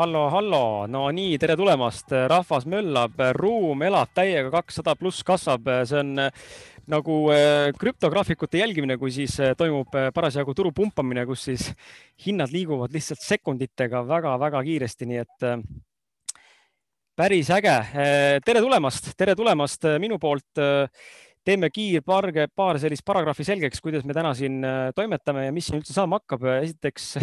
hallo, hallo, no nii, tere tulemast, rahvas möllab, ruum elab täiega, kakssada pluss kasvab, see on äh, nagu äh, krüptograafikute jälgimine, kui siis äh, toimub parasjagu turu pumpamine, kus siis hinnad liiguvad lihtsalt sekunditega väga-väga kiiresti, nii et päris äge. tere tulemast, tere tulemast minu poolt teeme kiir paar, paar sellist paragrahvi selgeks, kuidas me täna siin toimetame ja mis siin üldse saama hakkab. esiteks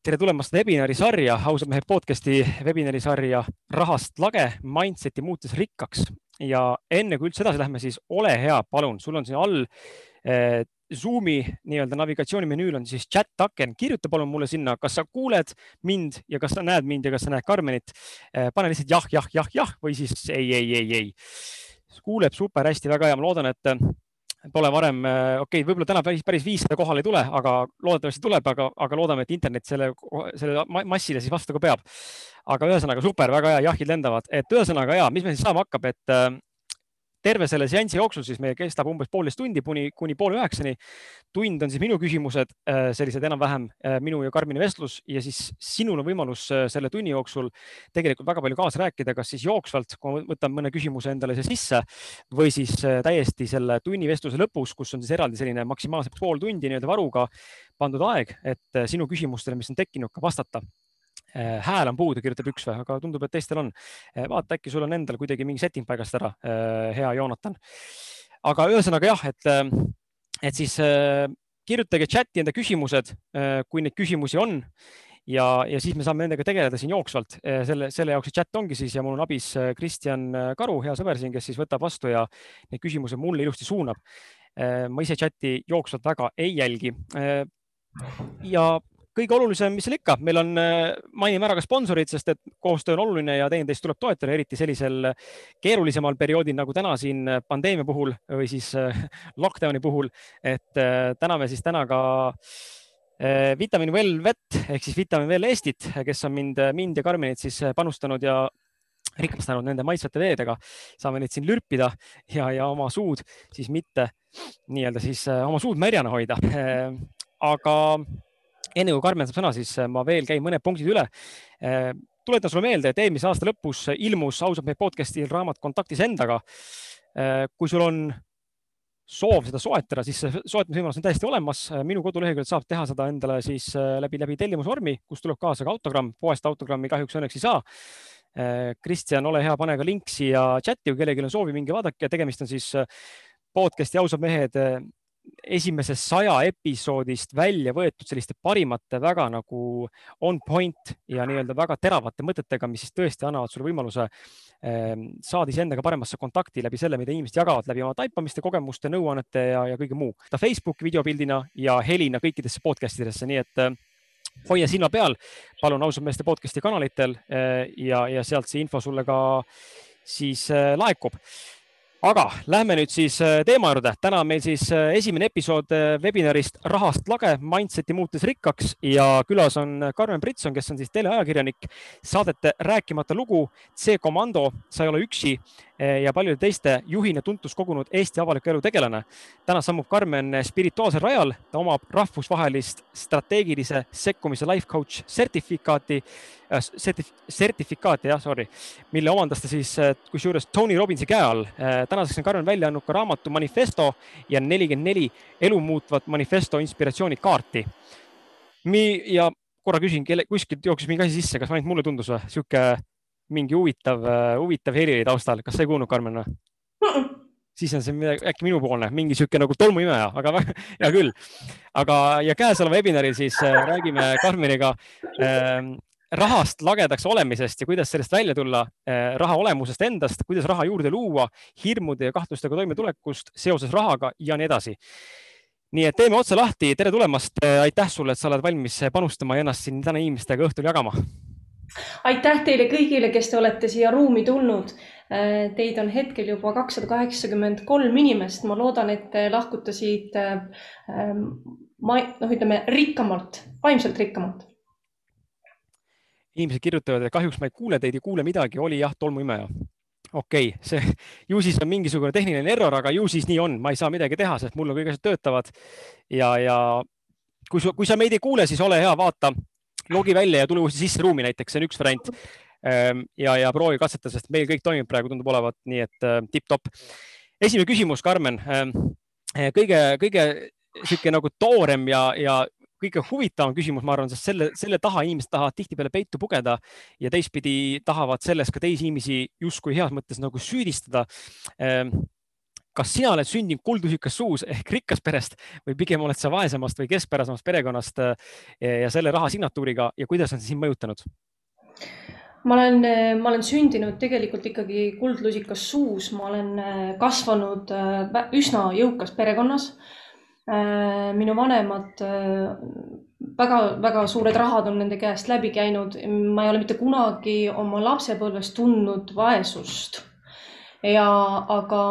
tere tulemast webinari sarja, ausad mehed podcast'i webinari sarja Rahast lage, mindset'i muutes rikkaks. ja enne kui üldse edasi lähme, siis ole hea, palun, sul on siin all eh, Zoomi nii-öelda navigatsioonimenüül on siis chat aken, kirjuta palun mulle sinna, kas sa kuuled mind ja kas sa näed mind ja kas sa näed Karmenit eh,. pane lihtsalt jah, jah, jah, jah või siis ei, ei, ei, ei. kuuleb super hästi, väga hea, ma loodan, et pole varem, äh, okei okay,, võib-olla täna päris, päris viissada kohale ei tule, aga loodetavasti tuleb, aga, aga loodame, et internet selle, selle massile siis vastu ka peab. aga ühesõnaga super, väga hea, jahid lendavad, et ühesõnaga ja, mis meil siis saama hakkab, et äh, terve selle seansi jooksul siis meil kestab umbes poolteist tundi kuni, kuni poole üheksani. tund on siis minu küsimused, äh, sellised enam-vähem äh, minu ja Karmini vestlus ja siis sinul on võimalus äh, selle tunni jooksul tegelikult väga palju kaasa rääkida, kas siis jooksvalt, kui ma võtan mõne küsimuse endale siia sisse või siis täiesti selle tunni vestluse lõpus, kus on siis eraldi selline maksimaalselt pool tundi nii-öelda varuga pandud aeg, et sinu küsimustele, mis on tekkinud, ka vastata hääl on puudu, kirjutab üks või, aga tundub, et teistel on. Äh, vaata, äkki sul on endal kuidagi mingi setting paigast ära, äh, hea Joonatan. aga ühesõnaga jah, et, et siis kirjutage chati enda küsimused, kui neid küsimusi on ja, ja siis me saame nendega tegeleda siin jooksvalt. selle, selle jaoks see chat ongi siis ja mul on abis Kristjan Karu, hea sõber siin, kes siis võtab vastu ja neid küsimusi mulle ilusti suunab. ma ise chati jooksvalt väga ei jälgi. ja kõige olulisem, mis seal ikka, meil on, äh, mainime ära ka sponsorid, sest et koostöö on oluline ja teineteist tuleb toetada, eriti sellisel keerulisemal perioodil nagu täna siin pandeemia puhul või siis äh, lockdown'i puhul. et äh, täname siis täna ka Vitamin Well Vet ehk siis Vitamin Well Eestit, kes on mind, mind ja Karmenit siis panustanud ja rikastanud nende maitsvate veedega. saame neid siin lürpida ja, ja oma suud siis mitte nii-öelda siis oma suud märjana hoida. aga enne kui Karmen saab sõna, siis äh, ma veel käin mõned punktid üle. Äh, tuletan sulle meelde, et eelmise aasta lõpus ilmus ausalt meie podcast'il raamat Kontaktis endaga. Äh, kui sul on soov seda soetada, siis soetamisvõimalus on täiesti olemas. minu koduleheküljel saab teha seda endale siis läbi, läbi tellimusvormi, kus tuleb kaasa ka autogramm. poest autogrammi kahjuks õnneks ei saa. Kristjan, ole hea, pane ka link siia chati, kui kellelgi on soovi, minge vaadake. tegemist on siis podcast'i ausad mehed esimesest saja episoodist välja võetud selliste parimate, väga nagu on point ja nii-öelda väga teravate mõtetega, mis siis tõesti annavad sulle võimaluse eh, saada iseendaga paremasse kontakti läbi selle, mida inimesed jagavad läbi oma taipamiste, kogemuste, nõuannete ja, ja kõige muu. ta Facebooki videopildina ja helina kõikidesse podcast idesse, nii et eh, hoia silma peal, palun ausalt meeste podcast'i kanalitel eh, ja, ja sealt see info sulle ka siis laekub aga lähme nüüd siis äh, teema juurde. täna on meil siis äh, esimene episood äh, webinarist Rahast lage, mindset'i muutes rikkaks. Ja külas on Karmen Britson, kes on siis teleajakirjanik, saadete Rääkimata lugu, C-komando, sa ei ole üksi ja paljude teiste juhina tuntust kogunud Eesti avaliku elu tegelane. täna sammub Karmen spirituaalsel rajal, ta omab rahvusvahelist strateegilise sekkumise life coach sertifikaati äh,, sertif, sertifikaati jah, sorry, mille omandas ta siis äh, kusjuures Tony Robbinsi käe all äh,. tänaseks on Karmen välja andnud ka raamatu Manifesto ja nelikümmend neli elu muutvat manifesto inspiratsioonikaarti. ja korra küsin, kelle, kuskilt jooksis mingi asi sisse, kas ainult mulle tundus või? sihuke mingi huvitav, huvitav heli oli taustal, kas sa ei kuulnud, Karmen või mm? -mm siis on see midagi, äkki minupoolne, mingi sihuke nagu tolmuimeja, aga hea küll. aga, ja käesoleva webinaril siis äh, räägime Karmeniga äh, rahast lagedaks olemisest ja kuidas sellest välja tulla äh,, raha olemusest endast, kuidas raha juurde luua, hirmude ja kahtlustega toimetulekust seoses rahaga ja nii edasi. nii et teeme otsa lahti, tere tulemast, äh, aitäh sulle, et sa oled valmis panustama ja ennast siin täna inimestega õhtul jagama aitäh teile kõigile, kes te olete siia ruumi tulnud. Äh, teid on hetkel juba kakssada kaheksakümmend kolm inimest. ma loodan, et te lahkute siit äh, ma, noh, ütleme rikkamalt, vaimselt rikkamalt. inimesed kirjutavad, et kahjuks ma ei kuule teid, ei kuule midagi, oli jah, tolmuimeja okei okay,, see ju siis on mingisugune tehniline error, aga ju siis nii on, ma ei saa midagi teha, sest mul on kõik asjad töötavad ja, ja kui, kui sa meid ei kuule, siis ole hea, vaata logi välja ja tule uuesti sisse ruumi näiteks, see on üks variant. Ehm, ja, ja proovi katsetada, sest meil kõik toimib praegu, tundub olevat, nii et äh, tipp-topp. esimene küsimus, Karmen. Ehm, kõige, kõige sihuke nagu toorem ja, ja kõige huvitavam küsimus, ma arvan, sest selle, selle taha inimesed tahavad tihtipeale peitu pugeda ja teistpidi tahavad selles ka teisi inimesi justkui heas mõttes nagu süüdistada ehm, kas sina oled sündinud kuldühikas suus ehk rikkast perest või pigem oled sa vaesemast või keskpärasemast perekonnast äh, ja selle raha signatuuriga ja kuidas on see sind mõjutanud? ma olen, ma olen sündinud tegelikult ikkagi kuldlusikas suus, ma olen äh, kasvanud üsna jõukas perekonnas. minu vanemad, väga-väga suured rahad on nende käest läbi käinud, ma ei ole mitte kunagi oma lapsepõlves tundnud vaesust ja aga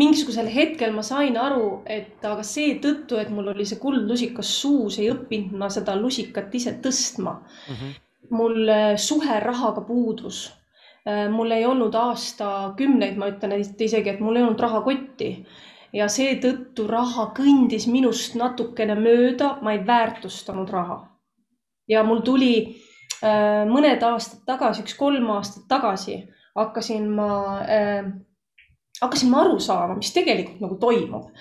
mingisugusel hetkel ma sain aru, et aga seetõttu, et mul oli see kuldlusikas suus, ei õppinud ma seda lusikat ise tõstma mm. -hmm. mul äh, suhe rahaga puudus. Äh, mul ei olnud aastakümneid, ma ütlen isegi, et mul ei olnud rahakotti ja seetõttu raha kõndis minust natukene mööda, ma ei väärtustanud raha. ja mul tuli äh, mõned aastad tagasi, üks kolm aastat tagasi hakkasin ma äh,, hakkasin ma aru saama, mis tegelikult nagu toimub.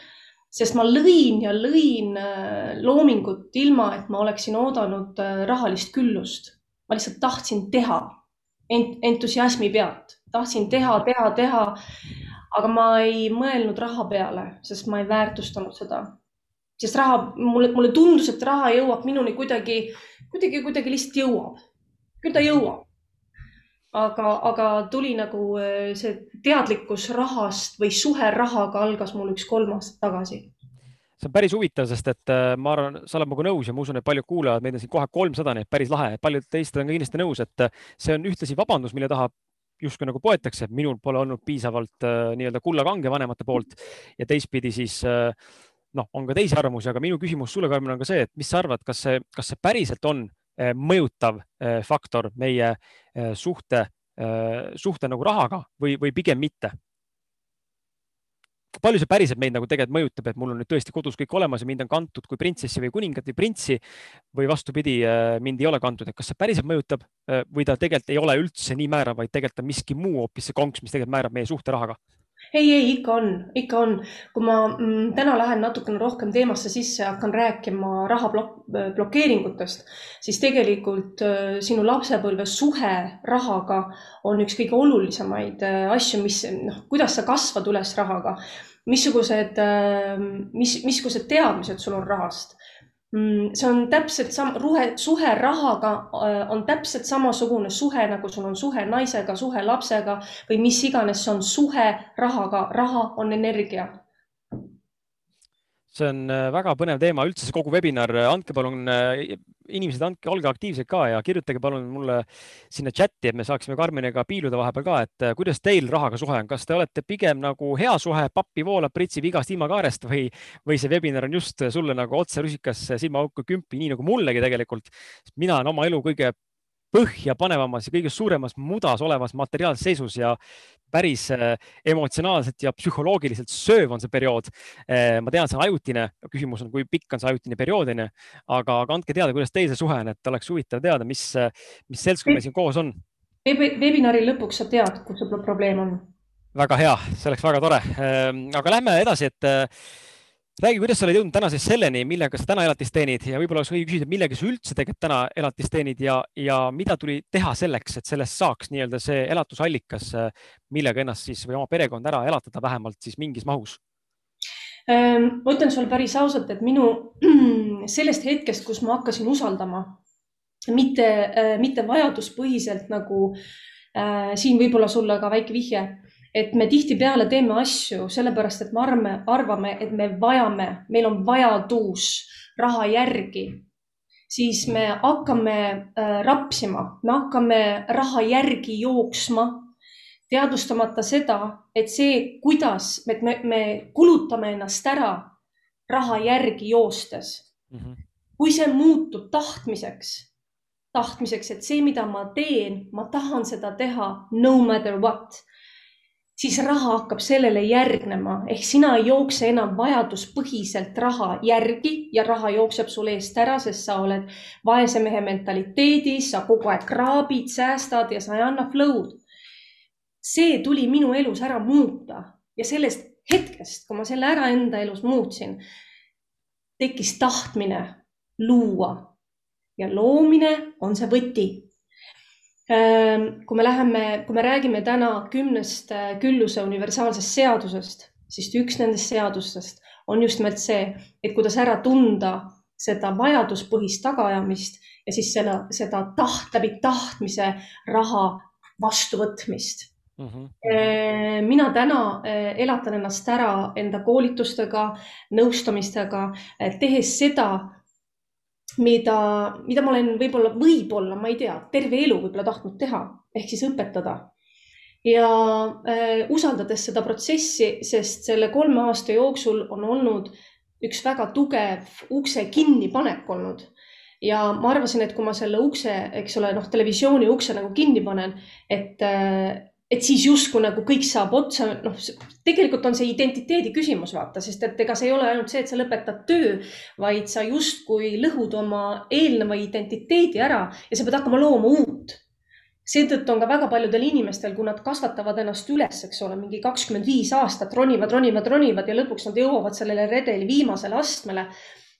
sest ma lõin ja lõin äh, loomingut ilma, et ma oleksin oodanud äh, rahalist küllust. ma lihtsalt tahtsin teha ent, entusiasmi pealt, tahtsin teha, teha, teha. aga ma ei mõelnud raha peale, sest ma ei väärtustanud seda. sest raha, mulle, mulle tundus, et raha jõuab minuni kuidagi, kuidagi, kuidagi lihtsalt jõuab. küll ta jõuab aga, aga tuli nagu äh, see teadlikkus rahast või suhe rahaga algas mul üks kolm aastat tagasi see on päris huvitav, sest et äh, ma arvan, sa oled minuga nõus ja ma usun, et paljud kuulajad, meid on siin kohe kolmsada, nii et päris lahe. paljud teist on ka kindlasti nõus, et äh, see on ühtlasi vabandus, mille taha justkui nagu poetakse, et minul pole olnud piisavalt nii-öelda kullakange vanemate poolt ja teistpidi siis noh, on ka teisi arvamusi, aga minu küsimus sulle, Karmen, on ka see, et mis sa arvad, kas see, kas see päriselt on mõjutav eh, faktor meie eh, suhte, suhte nagu rahaga või, või pigem mitte? palju see päriselt meid nagu tegelikult mõjutab, et mul on nüüd tõesti kodus kõik olemas ja mind on kantud kui printsessi või kuningat või printsi või vastupidi, mind ei ole kantud, et kas see päriselt mõjutab või ta tegelikult ei ole üldse nii määrav, vaid tegelikult on miski muu hoopis see konks, mis tegelikult määrab meie suhte rahaga ei, ei ikka on, ikka on. kui ma mm, täna lähen natukene rohkem teemasse sisse, hakkan rääkima raha blok blokeeringutest, siis tegelikult äh, sinu lapsepõlve suhe rahaga on üks kõige olulisemaid äh, asju, mis noh, kuidas sa kasvad üles rahaga, missugused äh,, mis, missugused teadmised sul on rahast see on täpselt sama, ruhe, suhe rahaga on täpselt samasugune suhe, nagu sul on suhe naisega, suhe lapsega või mis iganes, see on suhe rahaga. raha on energia see on äh, väga põnev teema, üldse see kogu webinar, andke palun, äh, inimesed, andke, olge aktiivsed ka ja kirjutage palun mulle sinna chati, et me saaksime Karmeniga piiluda vahepeal ka, et äh, kuidas teil rahaga suhe on, kas te olete pigem nagu hea suhe, pappi voolab, pritsib igast ilmakaarest või, või see webinar on just sulle nagu otse rusikas silmaauku kümpi, nii nagu mullegi tegelikult. mina olen oma elu kõige põhjapanevamas ja kõige suuremas mudas olevas materiaalses seisus ja päris äh, emotsionaalselt ja psühholoogiliselt sööv on see periood. Äh, ma tean, see on ajutine, küsimus on, kui pikk on see ajutine periood, onju, aga, aga andke teada, kuidas teil see suhe on, et oleks huvitav teada, mis, mis seltskond meil siin koos on. Webinari lõpuks sa tead, kus see probleem on. väga hea, see oleks väga tore. Äh, aga lähme edasi, et räägi, kuidas sa oled jõudnud täna siis selleni, millega sa täna elatist teenid ja võib-olla oleks õige küsida, millega sa üldse tegelikult täna elatist teenid ja, ja mida tuli teha selleks, et sellest saaks nii-öelda see elatusallikas, millega ennast siis või oma perekonda ära elatada vähemalt siis mingis mahus? Ehm, ma ütlen sulle päris ausalt, et minu sellest hetkest, kus ma hakkasin usaldama, mitte, mitte vajaduspõhiselt nagu äh, siin võib-olla sulle ka väike vihje et me tihtipeale teeme asju sellepärast, et me arvame, arvame, et me vajame, meil on vajadus raha järgi, siis me hakkame äh, rapsima, me hakkame raha järgi jooksma, teadvustamata seda, et see, kuidas me, me, me kulutame ennast ära raha järgi joostes mm. -hmm. kui see muutub tahtmiseks, tahtmiseks, et see, mida ma teen, ma tahan seda teha no matter what siis raha hakkab sellele järgnema. Ehk sina ei jookse enam vajaduspõhiselt raha järgi ja raha jookseb sul eest ära, sest sa oled vaese mehe mentaliteedis, sa kogu aeg kraabid, säästad ja sa ei anna flow'd. see tuli minu elus ära muuta ja sellest hetkest, kui ma selle ära enda elus muutsin, tekkis tahtmine luua. Ja loomine on see võti kui me läheme, kui me räägime täna kümnest äh, külluse universaalsest seadusest, siis üks nendest seadustest on just nimelt see, et kuidas ära tunda seda vajaduspõhist tagaajamist ja siis selle, seda taht, läbi tahtmise raha vastuvõtmist mm. -hmm. mina täna äh, elatan ennast ära enda koolitustega, nõustamistega, tehes seda, mida, mida ma olen võib-olla, võib-olla, ma ei tea, terve elu võib-olla tahtnud teha ehk siis õpetada. ja äh, usaldades seda protsessi, sest selle kolme aasta jooksul on olnud üks väga tugev ukse kinnipanek olnud ja ma arvasin, et kui ma selle ukse, eks ole, noh, televisiooni ukse nagu kinni panen, et äh, et siis justkui nagu kõik saab otsa, noh, tegelikult on see identiteedi küsimus, vaata, sest et ega see ei ole ainult see, et sa lõpetad töö, vaid sa justkui lõhud oma eelneva identiteedi ära ja sa pead hakkama looma uut. seetõttu on ka väga paljudel inimestel, kui nad kasvatavad ennast üles, eks ole, mingi kakskümmend viis aastat, ronivad, ronivad, ronivad ja lõpuks nad jõuavad sellele redeli viimasele astmele.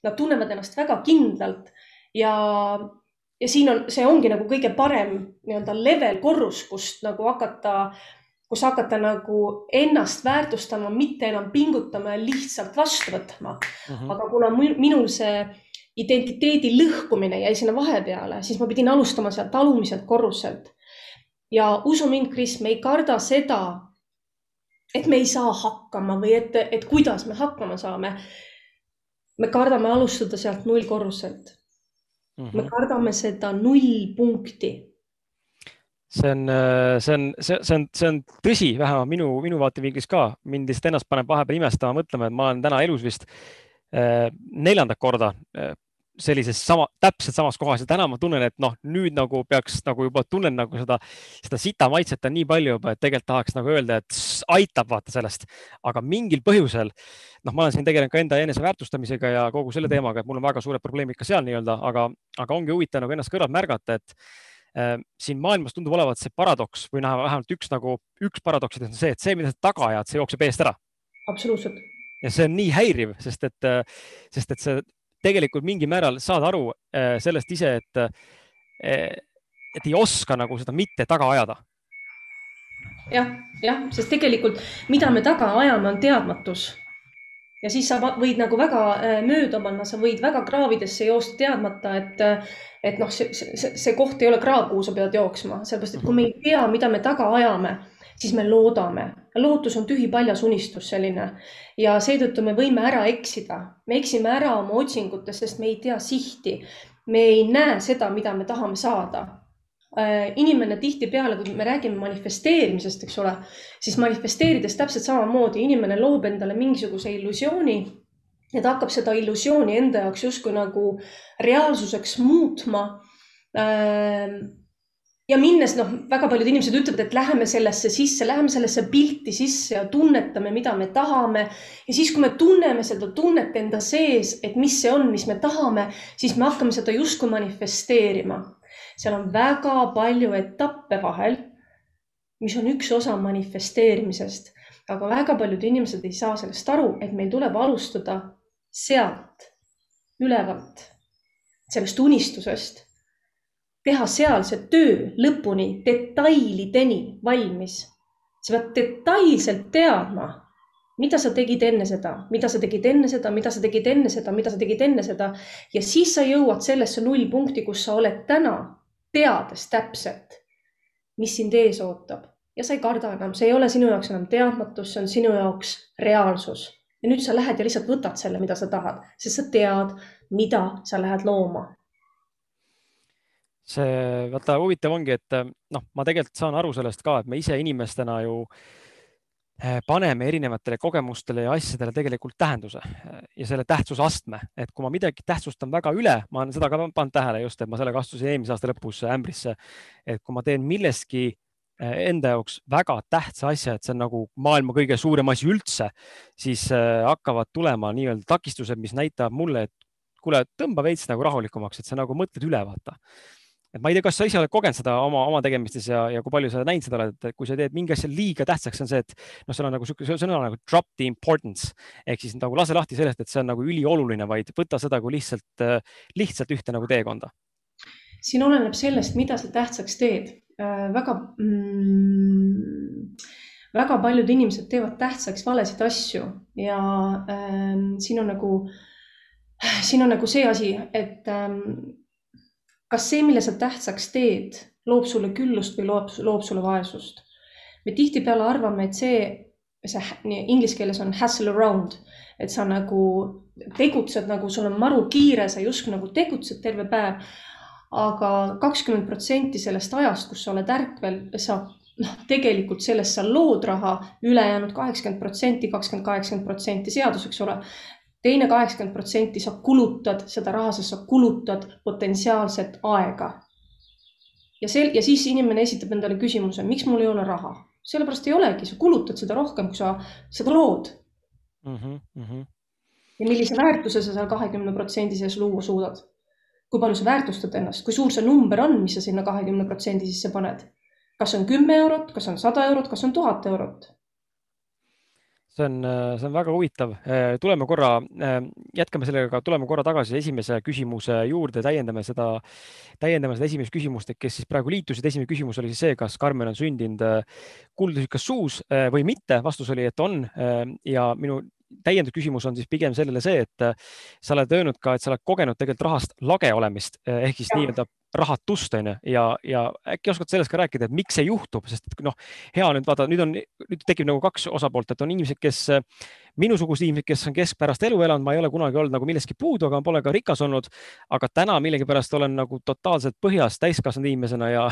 Nad tunnevad ennast väga kindlalt ja ja siin on, see ongi nagu kõige parem nii-öelda level korrus, kust nagu hakata, kus hakata nagu ennast väärtustama, mitte enam pingutama ja lihtsalt vastu võtma uh. -huh. aga kuna minul see identiteedi lõhkumine jäi sinna vahepeale, siis ma pidin alustama sealt alumiselt korruselt. ja usu mind, Kris, me ei karda seda, et me ei saa hakkama või et, et kuidas me hakkama saame. me kardame alustada sealt nullkorruselt mm. -hmm. me kardame seda nullpunkti. see on, äh, see on, see, see on, see on tõsi, vähemalt minu, minu vaatevinklist ka. mind lihtsalt ennast paneb vahepeal imestama, mõtlema, et ma olen täna elus vist äh, neljandat korda äh, sellises sama, täpselt samas kohas ja täna ma tunnen, et noh, nüüd nagu peaks nagu juba tunnen nagu seda, seda sita maitset on nii palju juba, et tegelikult tahaks nagu öelda, et aitab vaata sellest, aga mingil põhjusel noh, ma olen siin tegelenud ka enda eneseväärtustamisega ja kogu selle teemaga, et mul on väga suured probleemid ka seal nii-öelda, aga, aga ongi huvitav nagu ennast kõrvalt märgata, et äh, siin maailmas tundub olevat see paradoks või noh, vähemalt üks nagu, üks paradoksidest on see, et see, mida sa taga ajad, see jookseb eest ära. absoluutselt. ja see on nii häiriv, sest et, äh, sest et see tegelikult mingil määral saad aru äh, sellest ise, et, äh, et ei oska nagu seda mitte taga ajada jah, jah, sest tegelikult, mida me taga ajame, on teadmatus. ja siis sa võid nagu väga äh, mööda panna, sa võid väga kraavidesse joosta teadmata, et, et noh, see, see, see koht ei ole kraav, kuhu sa pead jooksma, sellepärast et kui me ei tea, mida me taga ajame, siis me loodame. lootus on tühi paljas unistus selline ja seetõttu me võime ära eksida. me eksime ära oma otsingutes, sest me ei tea sihti. me ei näe seda, mida me tahame saada äh, inimene tihtipeale, kui me räägime manifesteerimisest, eks ole, siis manifesteerides täpselt samamoodi inimene loob endale mingisuguse illusiooni ja ta hakkab seda illusiooni enda jaoks justkui nagu reaalsuseks muutma äh, ja minnes, noh, väga paljud inimesed ütlevad, et läheme sellesse sisse, läheme sellesse pilti sisse ja tunnetame, mida me tahame. ja siis, kui me tunneme seda tunnet enda sees, et mis see on, mis me tahame, siis me hakkame seda justkui manifesteerima. seal on väga palju etappe vahel, mis on üks osa manifesteerimisest, aga väga paljud inimesed ei saa sellest aru, et meil tuleb alustada sealt, ülevalt, sellest unistusest teha seal see töö lõpuni detailideni valmis. sa pead detailselt teadma, mida sa tegid enne seda, mida sa tegid enne seda, mida sa tegid enne seda, mida sa tegid enne seda ja siis sa jõuad sellesse nullpunkti, kus sa oled täna, teades täpselt, mis sind ees ootab ja sa ei karda enam, see ei ole sinu jaoks enam teadmatus, see on sinu jaoks reaalsus. ja nüüd sa lähed ja lihtsalt võtad selle, mida sa tahad, sest sa tead, mida sa lähed looma see, vaata huvitav ongi, et noh, ma tegelikult saan aru sellest ka, et me ise inimestena ju eh, paneme erinevatele kogemustele ja asjadele tegelikult tähenduse ja selle tähtsusastme, et kui ma midagi tähtsustan väga üle, ma olen seda ka pannud tähele just, et ma sellega astusin eelmise aasta lõpus ämbrisse, et kui ma teen milleski enda jaoks väga tähtsa asja, et see on nagu maailma kõige suurem asi üldse, siis hakkavad tulema nii-öelda takistused, mis näitavad mulle, et kuule, tõmba veits nagu rahulikumaks, et sa nagu mõtled üle, vaata et ma ei tea, kas sa ise oled kogenud seda oma, oma tegemistes ja, ja kui palju sa näinud seda oled, et kui sa teed mingi asja liiga tähtsaks, on see, et noh, seal on nagu sihuke sõna nagu drop the importance ehk siis nagu lase lahti sellest, et see on nagu ülioluline, vaid võta seda kui lihtsalt, lihtsalt ühte nagu teekonda. siin oleneb sellest, mida sa tähtsaks teed äh,. väga mm, väga paljud inimesed teevad tähtsaks valesid asju ja äh, siin on nagu, siin on nagu see asi, et äh, kas see, mille sa tähtsaks teed, loob sulle küllust või loob, loob sulle vaesust? me tihtipeale arvame, et see, see inglise keeles on hustle around, et sa nagu tegutsed nagu sul on maru kiire, sa justkui nagu tegutsed terve päev. aga kakskümmend protsenti sellest ajast, kus sa oled ärkvel, sa noh, tegelikult sellest sa lood raha, ülejäänud kaheksakümmend protsenti, kakskümmend, kaheksakümmend protsenti seadus, eks ole, teine kaheksakümmend protsenti sa kulutad seda raha, sest sa kulutad potentsiaalset aega. ja sel- ja siis inimene esitab endale küsimuse, miks mul ei ole raha, sellepärast ei olegi, sa kulutad seda rohkem, kui sa seda lood mm. -hmm, mm -hmm. ja millise väärtuse sa seal kahekümne protsendi sees luua suudad? kui palju sa väärtustad ennast, kui suur see number on, mis sa sinna kahekümne protsendi sisse paned? kas on kümme eurot, kas on sada eurot, kas on tuhat eurot? See on, see on väga huvitav. Äh, tuleme korra, äh, jätkame sellega, tuleme korra tagasi esimese küsimuse juurde, täiendame seda, täiendame seda esimest küsimust, et kes siis praegu liitusid. esimene küsimus oli siis see, kas Karmen on sündinud äh, kuldusükas suus või mitte. vastus oli, et on ja minu täiendusküsimus on siis pigem sellele see, et sa oled öelnud ka, et sa oled kogenud tegelikult rahast lage olemist ehk siis nii-öelda rahatust, on ju, ja, ja äkki oskad sellest ka rääkida, et miks see juhtub, sest noh, hea nüüd vaata, nüüd on, nüüd tekib nagu kaks osapoolt, et on inimesed, kes, minusugused inimesed, kes on keskpärast elu elanud, ma ei ole kunagi olnud nagu millestki puudu, aga pole ka rikas olnud. aga täna millegipärast olen nagu totaalselt põhjas täiskasvanud inimesena ja,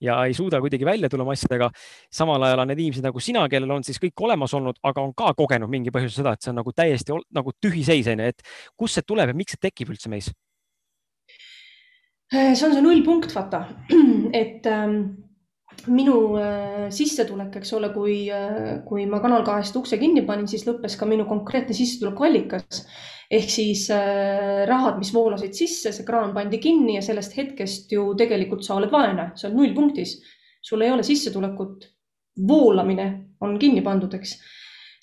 ja ei suuda kuidagi välja tulla oma asjadega. samal ajal on need inimesed nagu sina, kellel on siis kõik olemas olnud, aga on ka kogenud mingi põhjusel seda, et see on nagu täiesti nagu tühiseis, on ju, et kust see tuleb ja miks see tekib üldse meis see on see nullpunkt, vaata, et ähm, minu äh, sissetulek, eks ole, kui äh,, kui ma Kanal kahest ukse kinni panin, siis lõppes ka minu konkreetne sissetulekuallikas. Ehk siis äh, rahad, mis voolasid sisse, see kraan pandi kinni ja sellest hetkest ju tegelikult sa oled vaene, sa oled nullpunktis, sul ei ole sissetulekut, voolamine on kinni pandud, eks.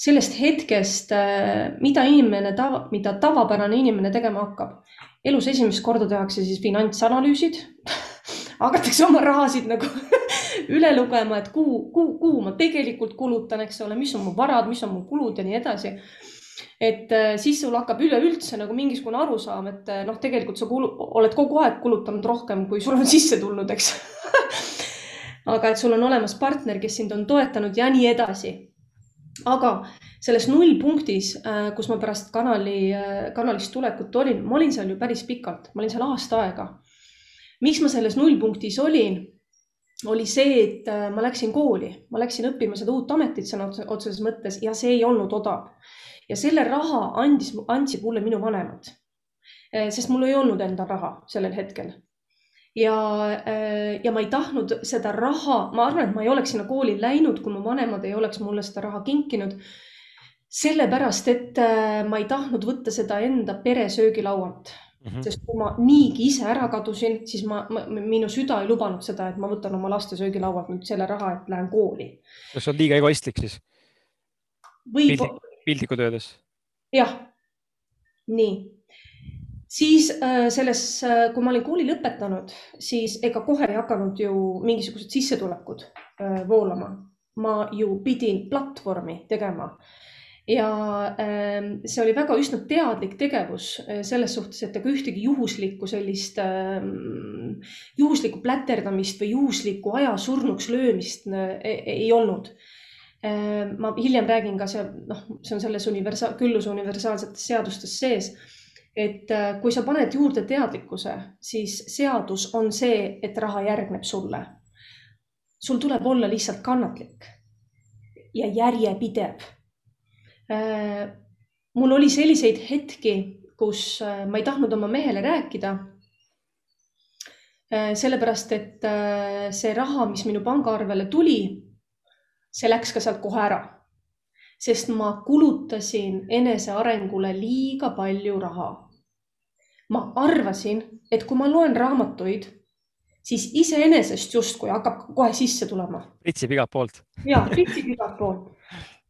Sellest hetkest, äh, mida inimene tava, mida tavapärane inimene tegema hakkab. Elus esimest korda tehakse siis finantsanalüüsid. Hakatakse oma rahasid nagu üle lugema, et kuhu, kuhu, kuhu ma tegelikult kulutan, eks ole, mis on mu varad, mis on mu kulud ja nii edasi. et äh, siis sul hakkab üleüldse nagu mingisugune arusaam, et äh, noh, tegelikult sa kulu, oled kogu aeg kulutanud rohkem, kui sul on sisse tulnud, eks aga et sul on olemas partner, kes sind on toetanud ja nii edasi. aga selles nullpunktis, äh, kus ma pärast kanali, kanalist tulekut olin, ma olin seal ju päris pikalt, ma olin seal aasta aega. miks ma selles nullpunktis olin, oli see, et äh, ma läksin kooli, ma läksin õppima seda uut ametit sõna otseses mõttes ja see ei olnud odav. ja selle raha andis, andsid mulle minu vanemad. sest mul ei olnud endal raha sellel hetkel ja, ja ma ei tahtnud seda raha, ma arvan, et ma ei oleks sinna kooli läinud, kui mu vanemad ei oleks mulle seda raha kinkinud sellepärast, et äh, ma ei tahtnud võtta seda enda pere söögilaualt mm, -hmm. sest kui ma niigi ise ära kadusin, siis ma, ma, minu süda ei lubanud seda, et ma võtan oma laste söögilaualt nüüd selle raha, et lähen kooli. kas sa oled liiga egoistlik siis? Pildi,. piltlikult öeldes. jah, nii siis äh, selles, äh, kui ma olin kooli lõpetanud, siis ega kohe ei hakanud ju mingisugused sissetulekud voolama. ma ju pidin platvormi tegema ja ähm, see oli väga üsna teadlik tegevus äh, selles suhtes, et ega ühtegi juhuslikku sellist ähm, juhuslikku pläterdamist või juhuslikku aja surnuks löömist äh, ei olnud. Ähm, ma hiljem räägin ka see, noh, see on selles universaal, külluse universaalsetes seadustes sees. et äh, kui sa paned juurde teadlikkuse, siis seadus on see, et raha järgneb sulle. sul tuleb olla lihtsalt kannatlik ja järjepidev mul oli selliseid hetki, kus äh, ma ei tahtnud oma mehele rääkida. sellepärast, et see raha, mis minu pangaarvele tuli, see läks ka sealt kohe ära. sest ma kulutasin enesearengule liiga palju raha. ma arvasin, et kui ma loen raamatuid, siis iseenesest justkui hakkab kohe sisse tulema. pritsib igalt poolt. ja, pritsib igalt poolt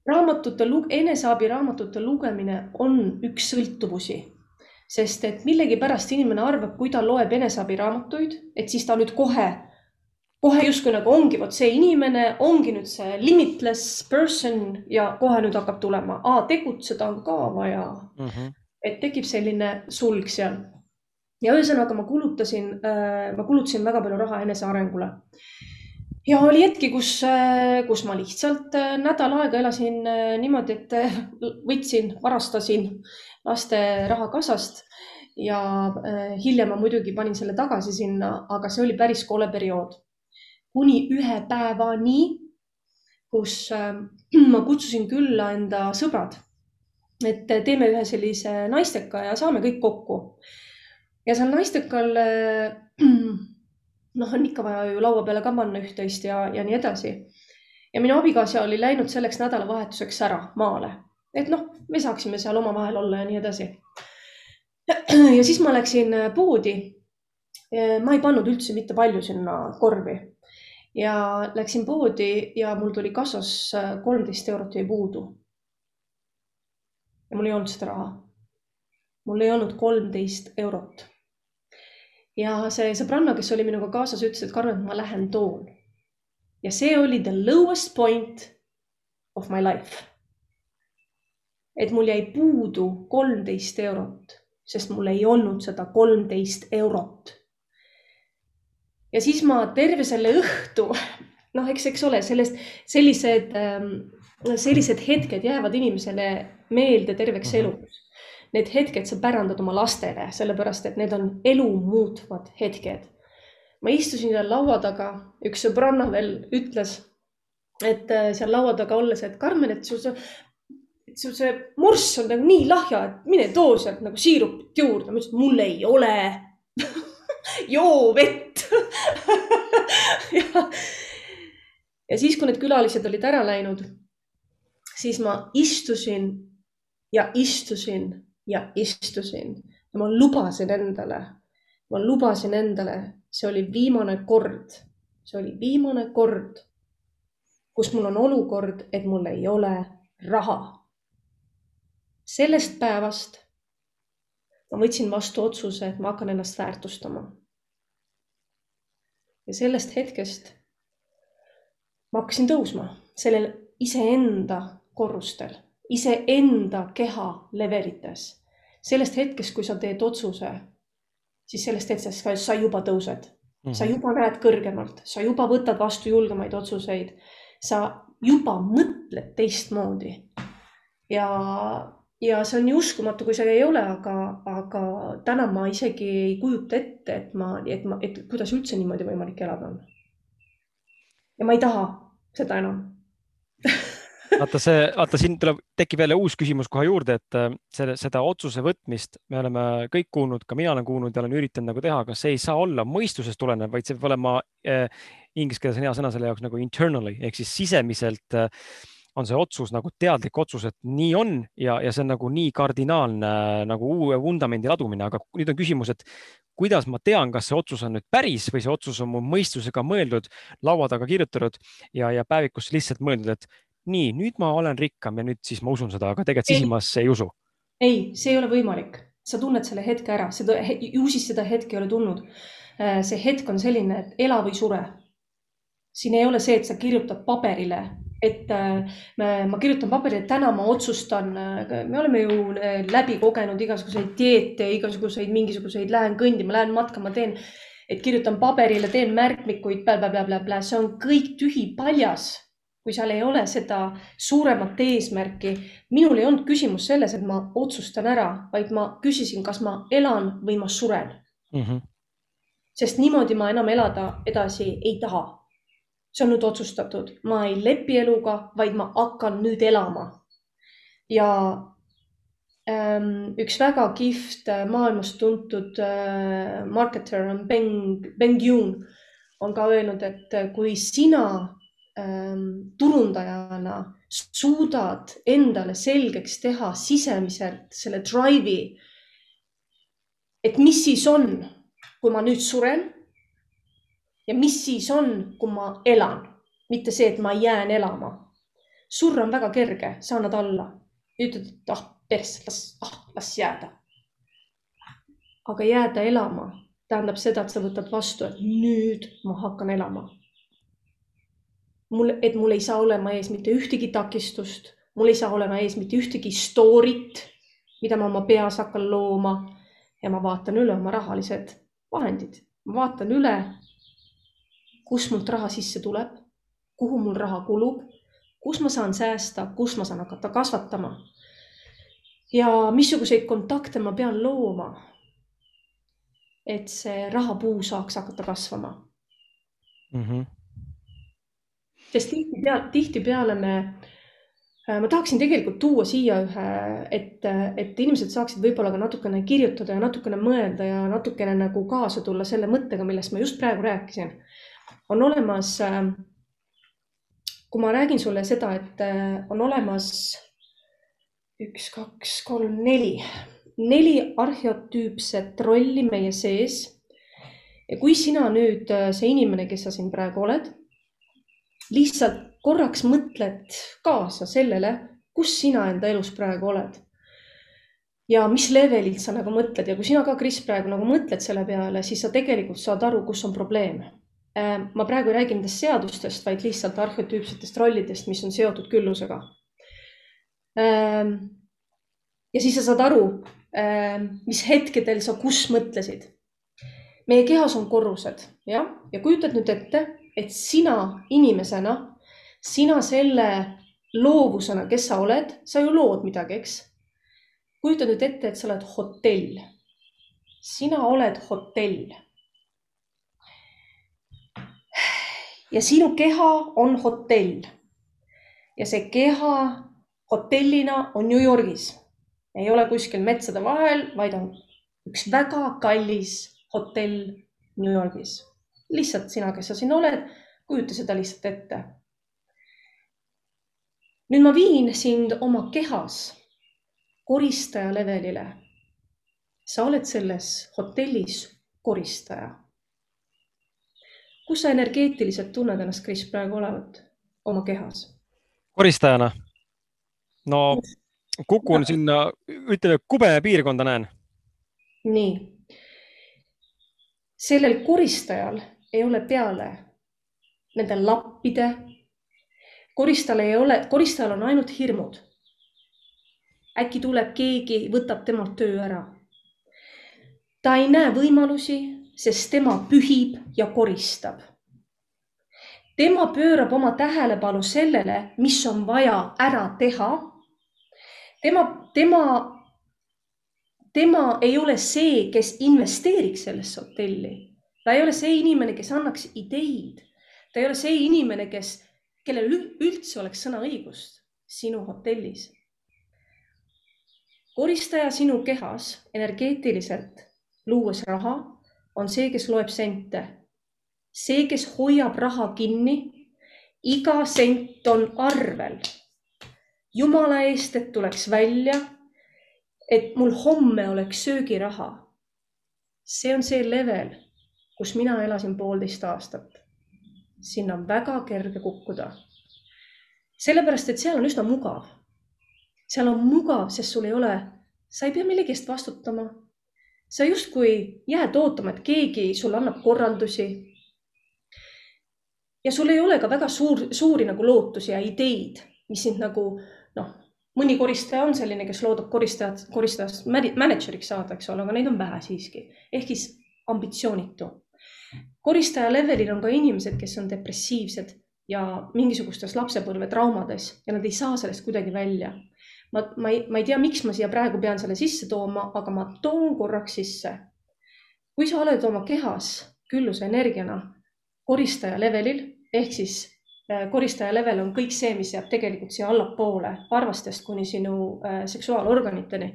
raamatute, eneseabiraamatute lugemine on üks sõltuvusi, sest et millegipärast inimene arvab, kui ta loeb eneseabiraamatuid, et siis ta nüüd kohe, kohe justkui nagu ongi vot see inimene, ongi nüüd see limitless person ja kohe nüüd hakkab tulema, tegutseda on ka vaja mm. -hmm. et tekib selline sulg seal. ja ühesõnaga ma kulutasin, äh, ma kulutasin väga palju raha enesearengule ja oli hetki, kus, äh, kus ma lihtsalt äh, nädal aega elasin äh, niimoodi, et võtsin, varastasin laste raha kassast ja hiljem ma muidugi panin selle tagasi sinna, aga see oli päris kole periood. kuni ühe päevani, kus ma kutsusin külla enda sõbrad, et teeme ühe sellise naisteka ja saame kõik kokku. ja seal naistekal noh, on ikka vaja ju laua peale ka panna üht-teist ja, ja nii edasi. ja minu abikaasa oli läinud selleks nädalavahetuseks ära maale, et noh, me saaksime seal omavahel olla ja nii edasi. ja siis ma läksin poodi. ma ei pannud üldse mitte palju sinna korvi ja läksin poodi ja mul tuli kassas kolmteist eurot jäi puudu. ja mul ei olnud seda raha. mul ei olnud kolmteist eurot ja see sõbranna, kes oli minuga kaasas, ütles, et Karmen, ma lähen toon. ja see oli the lowest point of my life. et mul jäi puudu kolmteist eurot, sest mul ei olnud seda kolmteist eurot. ja siis ma terve selle õhtu, noh, eks, eks ole, sellest sellised, ähm, sellised hetked jäävad inimesele meelde terveks mhm. eluks need hetked sa pärandad oma lastele, sellepärast et need on elu muutvad hetked. ma istusin seal laua taga, üks sõbranna veel ütles, et äh, seal laua taga olles, et Karmen, et sul see, sul see morss on nagu nii lahja, et mine too sealt nagu siirupit juurde. ma ütlesin, mul ei ole joo vett ja, ja siis, kui need külalised olid ära läinud, siis ma istusin ja istusin ja istusin ja ma lubasin endale, ma lubasin endale, see oli viimane kord, see oli viimane kord, kus mul on olukord, et mul ei ole raha. sellest päevast ma võtsin vastu otsuse, et ma hakkan ennast väärtustama. ja sellest hetkest ma hakkasin tõusma sellel iseenda korrustel iseenda keha levelites. sellest hetkest, kui sa teed otsuse, siis sellest hetkest sa juba tõused mm, -hmm. sa juba näed kõrgemalt, sa juba võtad vastu julgemaid otsuseid, sa juba mõtled teistmoodi. ja, ja see on nii uskumatu, kui see ei ole, aga, aga täna ma isegi ei kujuta ette, et ma, et ma, et kuidas üldse niimoodi võimalik elada on. ja ma ei taha seda enam vaata see, vaata siin tuleb, tekib jälle uus küsimus kohe juurde, et äh, selle, seda otsuse võtmist me oleme kõik kuulnud, ka mina olen kuulnud ja olen üritanud nagu teha, aga see ei saa olla mõistusest tulenev, vaid see peab olema äh, inglise keeles on hea sõna selle jaoks nagu internally ehk siis sisemiselt äh, on see otsus nagu teadlik otsus, et nii on ja, ja see on nagu nii kardinaalne nagu uue vundamendi ladumine, aga nüüd on küsimus, et kuidas ma tean, kas see otsus on nüüd päris või see otsus on mu mõistusega mõeldud, laua taga kirjutatud ja, ja päevikusse lihtsalt mõeldud, et nii, nüüd ma olen rikkam ja nüüd siis ma usun seda, aga tegelikult sisimas ei usu. ei, see ei ole võimalik, sa tunned selle hetke ära, seda, ju siis seda hetke ei ole tulnud. Äh, see hetk on selline, et ela või sure. siin ei ole see, et sa kirjutad paberile, et äh, ma kirjutan paberile, täna ma otsustan, äh, me oleme ju läbi kogenud igasuguseid dieete, igasuguseid mingisuguseid, lähen kõndima, lähen matkama, teen, et kirjutan paberile, teen märkmikuid, see on kõik tühipaljas kui seal ei ole seda suuremat eesmärki. minul ei olnud küsimus selles, et ma otsustan ära, vaid ma küsisin, kas ma elan või ma suren mm. -hmm. sest niimoodi ma enam elada edasi ei taha. see on nüüd otsustatud, ma ei lepi eluga, vaid ma hakkan nüüd elama. ja ähm, üks väga kihvt äh, maailmas tuntud äh, marketer on Ben, Ben Yoon on ka öelnud, et kui sina turundajana suudad endale selgeks teha sisemiselt selle drive'i, et mis siis on, kui ma nüüd suren ja mis siis on, kui ma elan, mitte see, et ma jään elama. surra on väga kerge, sa annad alla, ütled, et ah, pers, las ah,, las jääda. aga jääda elama tähendab seda, et sa võtad vastu, et nüüd ma hakkan elama. Mul, et mul ei saa olema ees mitte ühtegi takistust, mul ei saa olema ees mitte ühtegi story't, mida ma oma peas hakkan looma ja ma vaatan üle oma rahalised vahendid, ma vaatan üle, kust mult raha sisse tuleb, kuhu mul raha kulub, kus ma saan säästa, kus ma saan hakata kasvatama. ja missuguseid kontakte ma pean looma. et see rahapuu saaks hakata kasvama mm. -hmm. Sest tihtipeale, tihtipeale me äh, ma tahaksin tegelikult tuua siia ühe, et, et inimesed saaksid võib-olla ka natukene kirjutada ja natukene mõelda ja natukene nagu kaasa tulla selle mõttega, millest ma just praegu rääkisin on olemas, äh, kui ma räägin sulle seda, et äh, on olemas üks, kaks, kolm, neli, neli arheotüüpset rolli meie sees. ja kui sina nüüd, see inimene, kes sa siin praegu oled, lihtsalt korraks mõtled kaasa sellele, kus sina enda elus praegu oled ja mis levelilt sa nagu mõtled ja kui sina ka, Kris, praegu nagu mõtled selle peale, siis sa tegelikult saad aru, kus on probleem Äh, ma praegu ei räägi nendest seadustest, vaid lihtsalt arhetüüpsetest rollidest, mis on seotud küllusega. Ähm, ja siis sa saad aru, ähm, mis hetkedel sa kus mõtlesid. meie kehas on korrused, jah, ja kujutad nüüd ette, et sina inimesena, sina selle loovusena, kes sa oled, sa ju lood midagi, eks. kujuta nüüd ette, et sa oled hotell. sina oled hotell ja sinu keha on hotell. ja see keha hotellina on New Yorgis. ei ole kuskil metsade vahel, vaid on üks väga kallis hotell New Yorgis. Lihtsalt sina, kes sa siin oled, kujuta seda lihtsalt ette. nüüd ma viin sind oma kehas koristaja levelile. sa oled selles hotellis koristaja kus sa energeetiliselt tunned ennast, Kris, praegu olevat oma kehas? koristajana? no kukun no. sinna, ütleme kubeme piirkonda näen. nii. sellel koristajal ei ole peale nende lappide. koristajal ei ole, koristajal on ainult hirmud. äkki tuleb keegi, võtab temalt töö ära. ta ei näe võimalusi, sest tema pühib ja koristab. tema pöörab oma tähelepanu sellele, mis on vaja ära teha. tema, tema, tema ei ole see, kes investeeriks sellesse hotelli. Ta ei ole see inimene, kes annaks ideid. ta ei ole see inimene, kes, kellel üldse oleks sõnaõigust sinu hotellis koristaja sinu kehas energeetiliselt luues raha on see, kes loeb sente. see, kes hoiab raha kinni. iga sent on arvel. jumala eest, et tuleks välja, et mul homme oleks söögiraha. see on see level, kus mina elasin poolteist aastat. sinna on väga kerge kukkuda. sellepärast, et seal on üsna mugav. seal on mugav, sest sul ei ole, sa ei pea millegi eest vastutama sa justkui jääd ootama, et keegi sulle annab korraldusi. ja sul ei ole ka väga suur, suuri nagu lootusi ja ideid, mis sind nagu noh, mõni koristaja on selline, kes loodab koristajat, koristajast mänedžeriks saada, eks ole, aga neid on vähe siiski, ehk siis ambitsioonitu. Koristaja levelil on ka inimesed, kes on depressiivsed ja mingisugustes lapsepõlvetraumades ja nad ei saa sellest kuidagi välja ma, ma ei, ma ei tea, miks ma siia praegu pean selle sisse tooma, aga ma toon korraks sisse. kui sa oled oma kehas külluse energiana koristaja levelil ehk siis äh, koristaja level on kõik see, mis jääb tegelikult siia allapoole, varvastest kuni sinu äh, seksuaalorganiteni,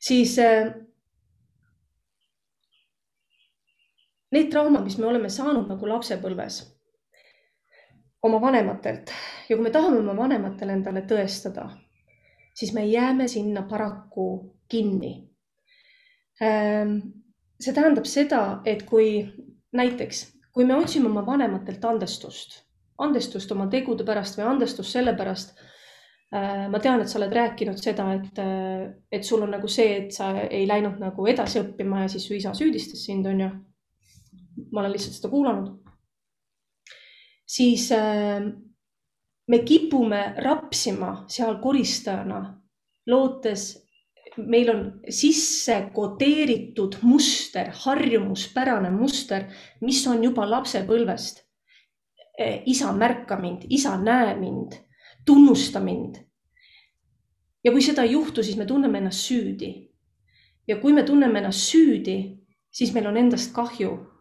siis äh, need traumad, mis me oleme saanud nagu lapsepõlves oma vanematelt ja kui me tahame oma vanematele endale tõestada, siis me jääme sinna paraku kinni. Ähm, see tähendab seda, et kui näiteks, kui me otsime oma vanematelt andestust, andestust oma tegude pärast või andestust selle pärast, äh, ma tean, et sa oled rääkinud seda, et, äh, et sul on nagu see, et sa ei läinud nagu edasi õppima ja siis su isa süüdistas sind, on ju. Ma olen lihtsalt seda kuulanud. siis äh, me kipume rapsima seal koristajana, lootes, meil on sisse kodeeritud muster, harjumuspärane muster, mis on juba lapsepõlvest. E, isa, märka mind, isa, näe mind, tunnusta mind. ja kui seda ei juhtu, siis me tunneme ennast süüdi. ja kui me tunneme ennast süüdi, siis meil on endast kahju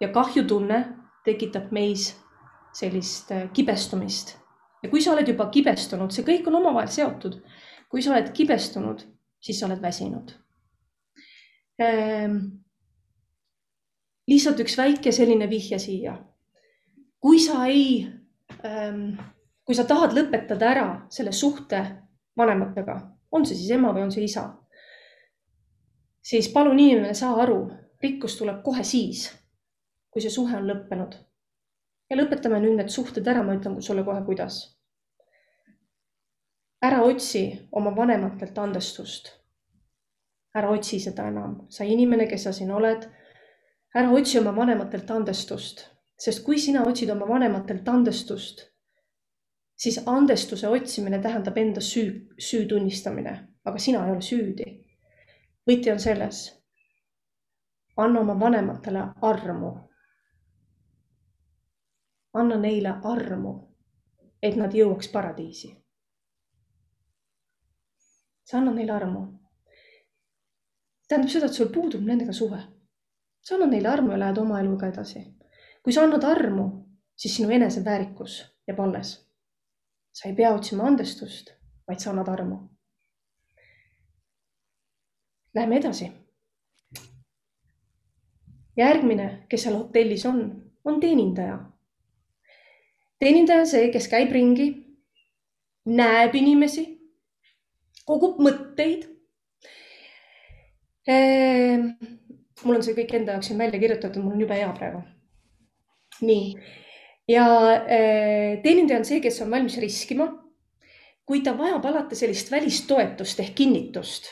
ja kahjutunne tekitab meis sellist e, kibestumist ja kui sa oled juba kibestunud, see kõik on omavahel seotud. kui sa oled kibestunud, siis sa oled väsinud ehm,. lihtsalt üks väike selline vihje siia. kui sa ei ehm,, kui sa tahad lõpetada ära selle suhte vanematega, on see siis ema või on see isa, siis palun inimene, saa aru, rikkus tuleb kohe siis, kui see suhe on lõppenud ja lõpetame nüüd need suhted ära, ma ütlen sulle kohe, kuidas. ära otsi oma vanematelt andestust. ära otsi seda enam, sa inimene, kes sa siin oled. ära otsi oma vanematelt andestust, sest kui sina otsid oma vanematelt andestust, siis andestuse otsimine tähendab enda süü, süü tunnistamine, aga sina ei ole süüdi. võti on selles. anna oma vanematele armu anna neile armu, et nad jõuaks paradiisi. sa annad neile armu. tähendab seda, et sul puudub nendega suhe. sa annad neile armu ja lähed oma eluga edasi. kui sa annad armu, siis sinu eneseväärikus jääb alles. sa ei pea otsima andestust, vaid sa annad armu. Läheme edasi. järgmine, kes seal hotellis on, on teenindaja teenindaja on see, kes käib ringi, näeb inimesi, kogub mõtteid. Ehm, mul on see kõik enda jaoks siin välja kirjutatud, mul on jube hea praegu. nii ja eh, teenindaja on see, kes on valmis riskima. kui ta vajab alati sellist välistoetust ehk kinnitust,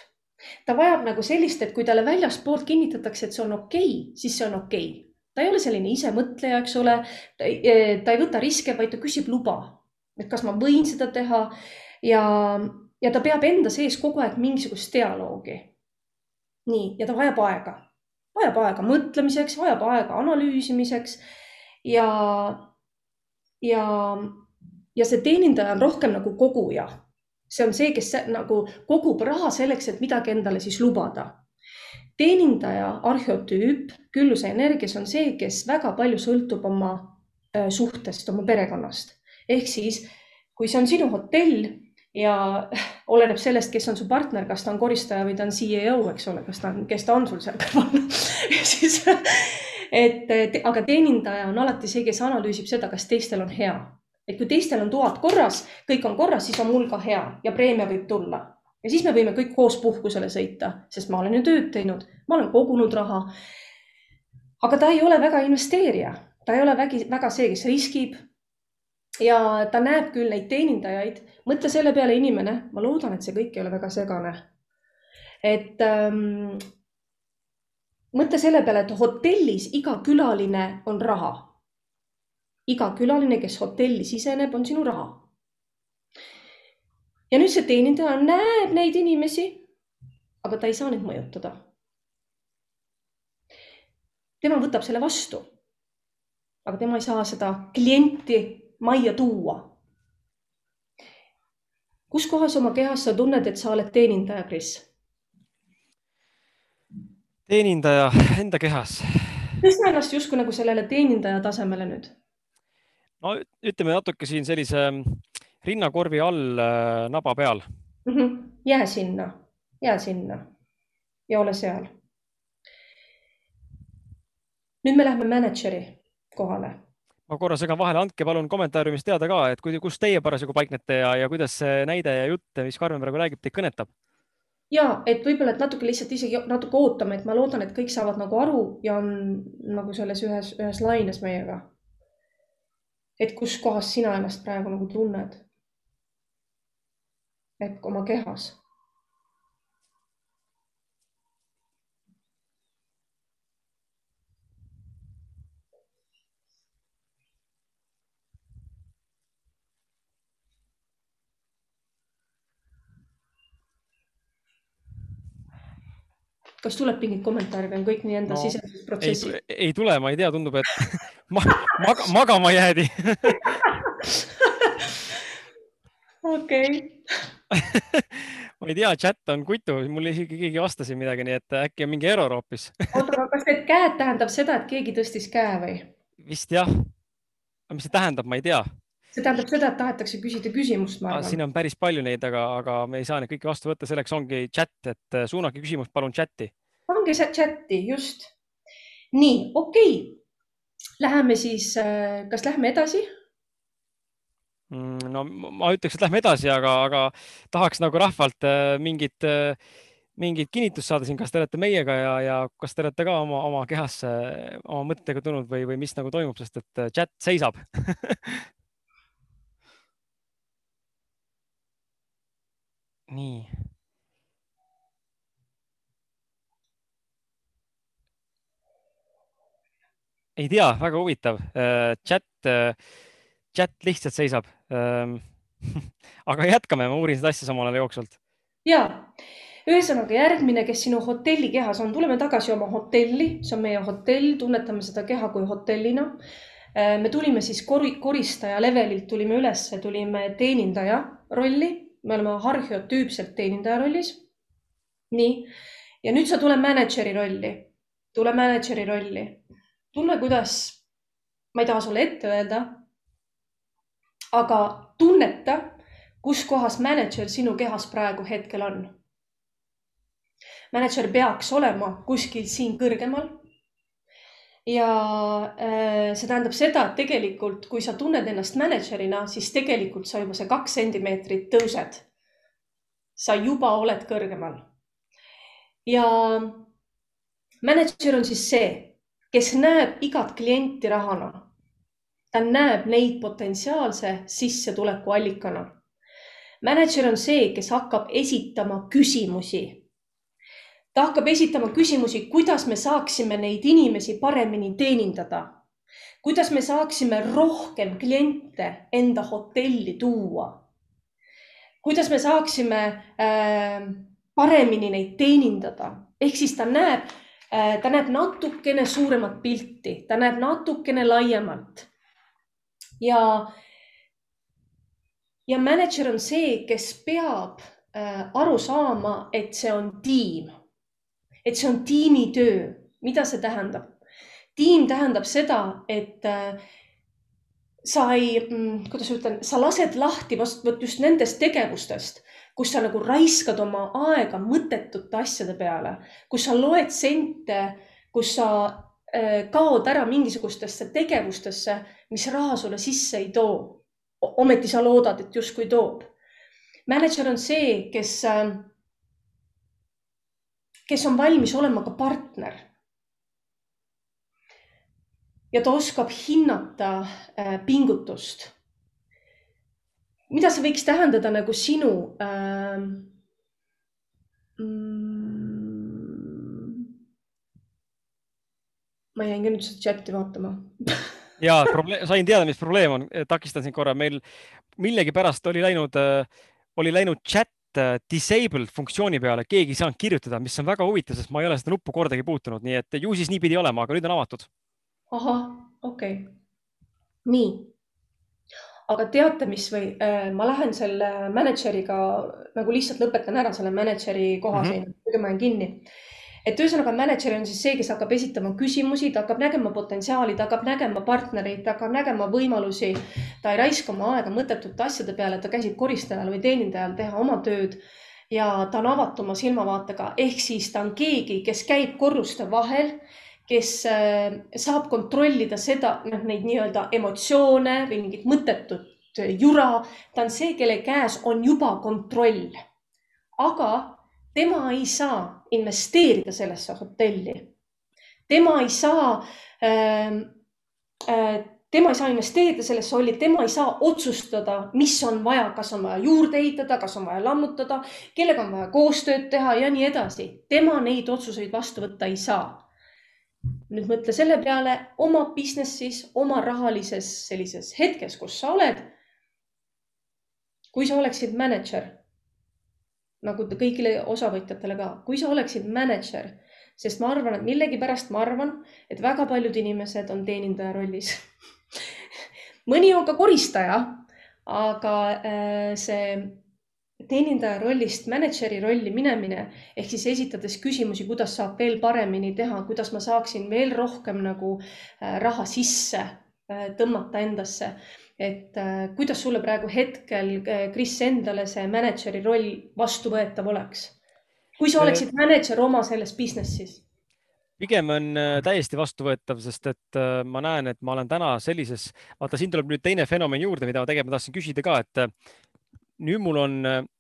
ta vajab nagu sellist, et kui talle väljaspoolt kinnitatakse, et see on okei okay,, siis see on okei okay ta ei ole selline isemõtleja, eks ole. ta ei võta riske, vaid ta küsib luba, et kas ma võin seda teha ja, ja ta peab enda sees kogu aeg mingisugust dialoogi. nii, ja ta vajab aega, vajab aega mõtlemiseks, vajab aega analüüsimiseks ja, ja, ja see teenindaja on rohkem nagu koguja. see on see, kes nagu kogub raha selleks, et midagi endale siis lubada teenindaja arheotüüp külluse energias on see, kes väga palju sõltub oma suhtest, oma perekonnast. ehk siis, kui see on sinu hotell ja oleneb sellest, kes on su partner, kas ta on koristaja või ta on CEO, eks ole, kas ta on, kes ta on sul seal kõrval siis, et te, aga teenindaja on alati see, kes analüüsib seda, kas teistel on hea. et kui teistel on toad korras, kõik on korras, siis on mul ka hea ja preemia võib tulla ja siis me võime kõik koos puhkusele sõita, sest ma olen ju tööd teinud, ma olen kogunud raha. aga ta ei ole väga investeerija, ta ei ole vägi, väga see, kes riskib. ja ta näeb küll neid teenindajaid, mõtle selle peale, inimene, ma loodan, et see kõik ei ole väga segane. et ähm, mõtle selle peale, et hotellis iga külaline on raha. iga külaline, kes hotelli siseneb, on sinu raha ja nüüd see teenindaja näeb neid inimesi, aga ta ei saa neid mõjutada. tema võtab selle vastu. aga tema ei saa seda klienti majja tuua. kus kohas oma kehas sa tunned, et sa oled teenindaja, Kris? teenindaja enda kehas. tõsta ennast justkui nagu sellele teenindaja tasemele nüüd no ütleme natuke siin sellise rinnakorvi all äh, naba peal mm. -hmm. jää sinna, jää sinna ja ole seal. nüüd me läheme mänedžeri kohale ma korra segan vahele, andke palun kommentaariumis teada ka, et kui, kus teie parasjagu paiknete ja, ja kuidas see näide ja jutt, mis Karmen praegu räägib, teid kõnetab? ja et võib-olla, et natuke lihtsalt isegi natuke ootame, et ma loodan, et kõik saavad nagu aru ja on nagu selles ühes, ühes laines meiega. et kus kohas sina ennast praegu nagu tunned. Et oma kehas kas tuleb mingit kommentaari või on kõik nii enda no, sisesed protsessid? ei tule, ma ei tea, tundub, et ma, maga, magama jäädi okei. ma ei tea, chat on kutu, mul isegi keegi vastas siin midagi, nii et äkki on mingi error hoopis oota, aga kas need käed tähendab seda, et keegi tõstis käe või? vist jah. mis see tähendab, ma ei tea see tähendab seda, et tahetakse küsida küsimust, ma arvan. siin on päris palju neid, aga, aga me ei saa neid kõiki vastu võtta, selleks ongi chat, et äh, suunake küsimus palun chati. pange see chati, just. nii, okei okay.. Läheme siis, äh, kas lähme edasi? Mm, no ma ütleks, et lähme edasi, aga, aga tahaks nagu rahvalt äh, mingit, mingit kinnitust saada siin, kas te olete meiega ja, ja kas te olete ka oma, oma kehasse oma mõttega tulnud või, või mis nagu toimub, sest et chat seisab nii. ei tea, väga huvitav. Äh, chat, äh, chat lihtsalt seisab. Ähm, aga jätkame, ma uurin seda asja samal ajal jooksvalt. ja, ühesõnaga järgmine, kes sinu hotelli kehas on, tuleme tagasi oma hotelli, see on meie hotell, tunnetame seda keha kui hotellina. Äh, me tulime siis kori, koristaja levelilt tulime ülesse, tulime teenindaja rolli me oleme arheotüüpselt teenindaja rollis. nii, ja nüüd sa tule mänedžeri rolli, tule mänedžeri rolli, tunne, kuidas, ma ei taha sulle ette öelda, aga tunneta, kus kohas mänedžer sinu kehas praegu hetkel on. mänedžer peaks olema kuskil siin kõrgemal ja äh, see tähendab seda, et tegelikult, kui sa tunned ennast mänedžerina, siis tegelikult sa juba see kaks sentimeetrit tõused. sa juba oled kõrgemal. ja mänedžer on siis see, kes näeb igat klienti rahana. Ta näeb neid potentsiaalse sissetuleku allikana. mänedžer on see, kes hakkab esitama küsimusi ta hakkab esitama küsimusi, kuidas me saaksime neid inimesi paremini teenindada. kuidas me saaksime rohkem kliente enda hotelli tuua. kuidas me saaksime äh, paremini neid teenindada, ehk siis ta näeb äh,, ta näeb natukene suuremat pilti, ta näeb natukene laiemalt. Ja, ja mänedžer on see, kes peab äh, aru saama, et see on tiim et see on tiimitöö. mida see tähendab? tiim tähendab seda, et äh, sa ei, mm, kuidas ma ütlen, sa lased lahti vast vot just nendest tegevustest, kus sa nagu raiskad oma aega mõttetute asjade peale, kus sa loed sente, kus sa äh, kaod ära mingisugustesse tegevustesse, mis raha sulle sisse ei too. ometi sa loodad, et justkui toob. mänedžer on see, kes äh, kes on valmis olema ka partner. ja ta oskab hinnata äh, pingutust. mida see võiks tähendada nagu sinu äh,? Ma jäin ka nüüd seda chati vaatama ja probleem, sain teada, mis probleem on, takistan sind korra, meil millegipärast oli läinud, äh, oli läinud chat Äh, disabled funktsiooni peale keegi ei saanud kirjutada, mis on väga huvitav, sest ma ei ole seda nuppu kordagi puutunud, nii et ju siis nii pidi olema, aga nüüd on avatud. ahah, okei okay.. nii. aga teate, mis või äh, ma lähen selle mänedžeriga nagu lihtsalt lõpetan ära selle mänedžeri koha mm -hmm. siin, muidu ma jään kinni et ühesõnaga mänedžer on siis see, kes hakkab esitama küsimusi, ta hakkab nägema potentsiaali, ta hakkab nägema partnereid, ta hakkab nägema võimalusi. ta ei raiska oma aega mõttetute asjade peale, ta käsib koristajal või teenindajal teha oma tööd ja ta on avatuma silmavaatega, ehk siis ta on keegi, kes käib korruste vahel, kes äh, saab kontrollida seda, noh, neid nii-öelda emotsioone või mingit mõttetut jura. ta on see, kelle käes on juba kontroll. aga tema ei saa investeerida sellesse hotelli. tema ei saa äh,, äh, tema ei saa investeerida sellesse holli, tema ei saa otsustada, mis on vaja, kas on vaja juurde ehitada, kas on vaja lammutada, kellega on vaja koostööd teha ja nii edasi. tema neid otsuseid vastu võtta ei saa. nüüd mõtle selle peale oma business'is, oma rahalises sellises hetkes, kus sa oled. kui sa oleksid mänedžer nagu kõigile osavõtjatele ka, kui sa oleksid mänedžer, sest ma arvan, et millegipärast ma arvan, et väga paljud inimesed on teenindaja rollis. Mõni on ka koristaja, aga äh, see teenindaja rollist mänedžeri rolli minemine ehk siis esitades küsimusi, kuidas saab veel paremini teha, kuidas ma saaksin veel rohkem nagu äh, raha sisse äh, tõmmata endasse et äh, kuidas sulle praegu hetkel, äh, Kris, endale see mänedžeri roll vastuvõetav oleks? kui sa äh, oleksid mänedžer oma selles business'is? pigem on täiesti vastuvõetav, sest et ma näen, et ma olen täna sellises, vaata, siin tuleb nüüd teine fenomen juurde, mida ma tegelikult tahtsin küsida ka, et nüüd mul on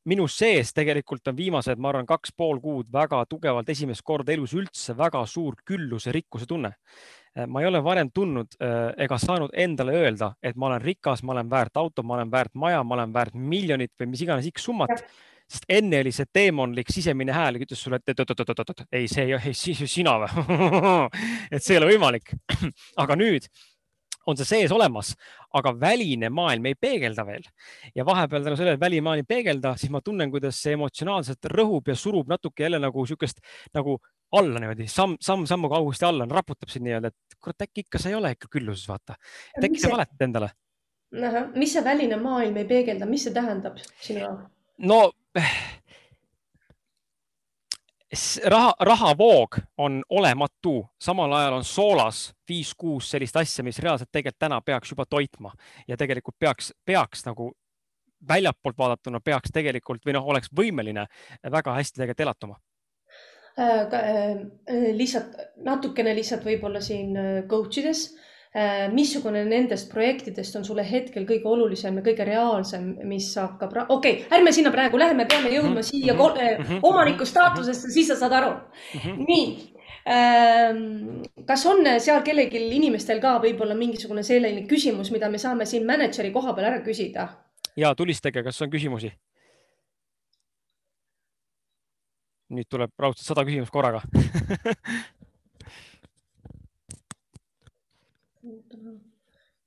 minu sees tegelikult on viimased, ma arvan, kaks pool kuud väga tugevalt esimest korda elus üldse väga suur külluse, rikkuse tunne. Äh, ma ei ole varem tundnud äh, ega saanud endale öelda, et ma olen rikas, ma olen väärt auto, ma olen väärt maja, ma olen väärt miljonit või mis iganes X summat. sest enne oli see teemonlik sisemine hääl, ütles sulle, et oot-oot-oot-oot, ei, see ei, ei, sina või et see ei ole võimalik. aga nüüd on see sees olemas, aga väline maailm ei peegelda veel ja vahepeal tänu sellele, et väline maailm ei peegelda, siis ma tunnen, kuidas see emotsionaalselt rõhub ja surub natuke jälle nagu niisugust nagu alla niimoodi samm, samm-sammu kaugusti alla, raputab sind nii-öelda, et kurat, äkki ikka sa ei ole ikka külluses, vaata. et äkki sa valetad endale. mis see väline maailm ei peegelda, mis see tähendab sinu jaoks? no raha, rahavoog on olematu, samal ajal on soolas viis-kuus sellist asja, mis reaalselt tegelikult täna peaks juba toitma ja tegelikult peaks, peaks nagu väljapoolt vaadatuna peaks tegelikult või noh, oleks võimeline väga hästi tegelikult elatuma lihtsalt natukene lihtsalt võib-olla siin äh, coach ides missugune nendest projektidest on sulle hetkel kõige olulisem ja kõige reaalsem, mis hakkab, okei okay,, ärme sinna praegu lähe, me peame jõudma mhm. siia mm -hmm. omaniku staatusesse, siis sa saad aru mm. -hmm. nii. Ähm, kas on seal kellelgi inimestel ka võib-olla mingisugune selline küsimus, mida me saame siin mänedžeri koha peal ära küsida? ja tulistage, kas on küsimusi nüüd tuleb raudselt sada küsimust korraga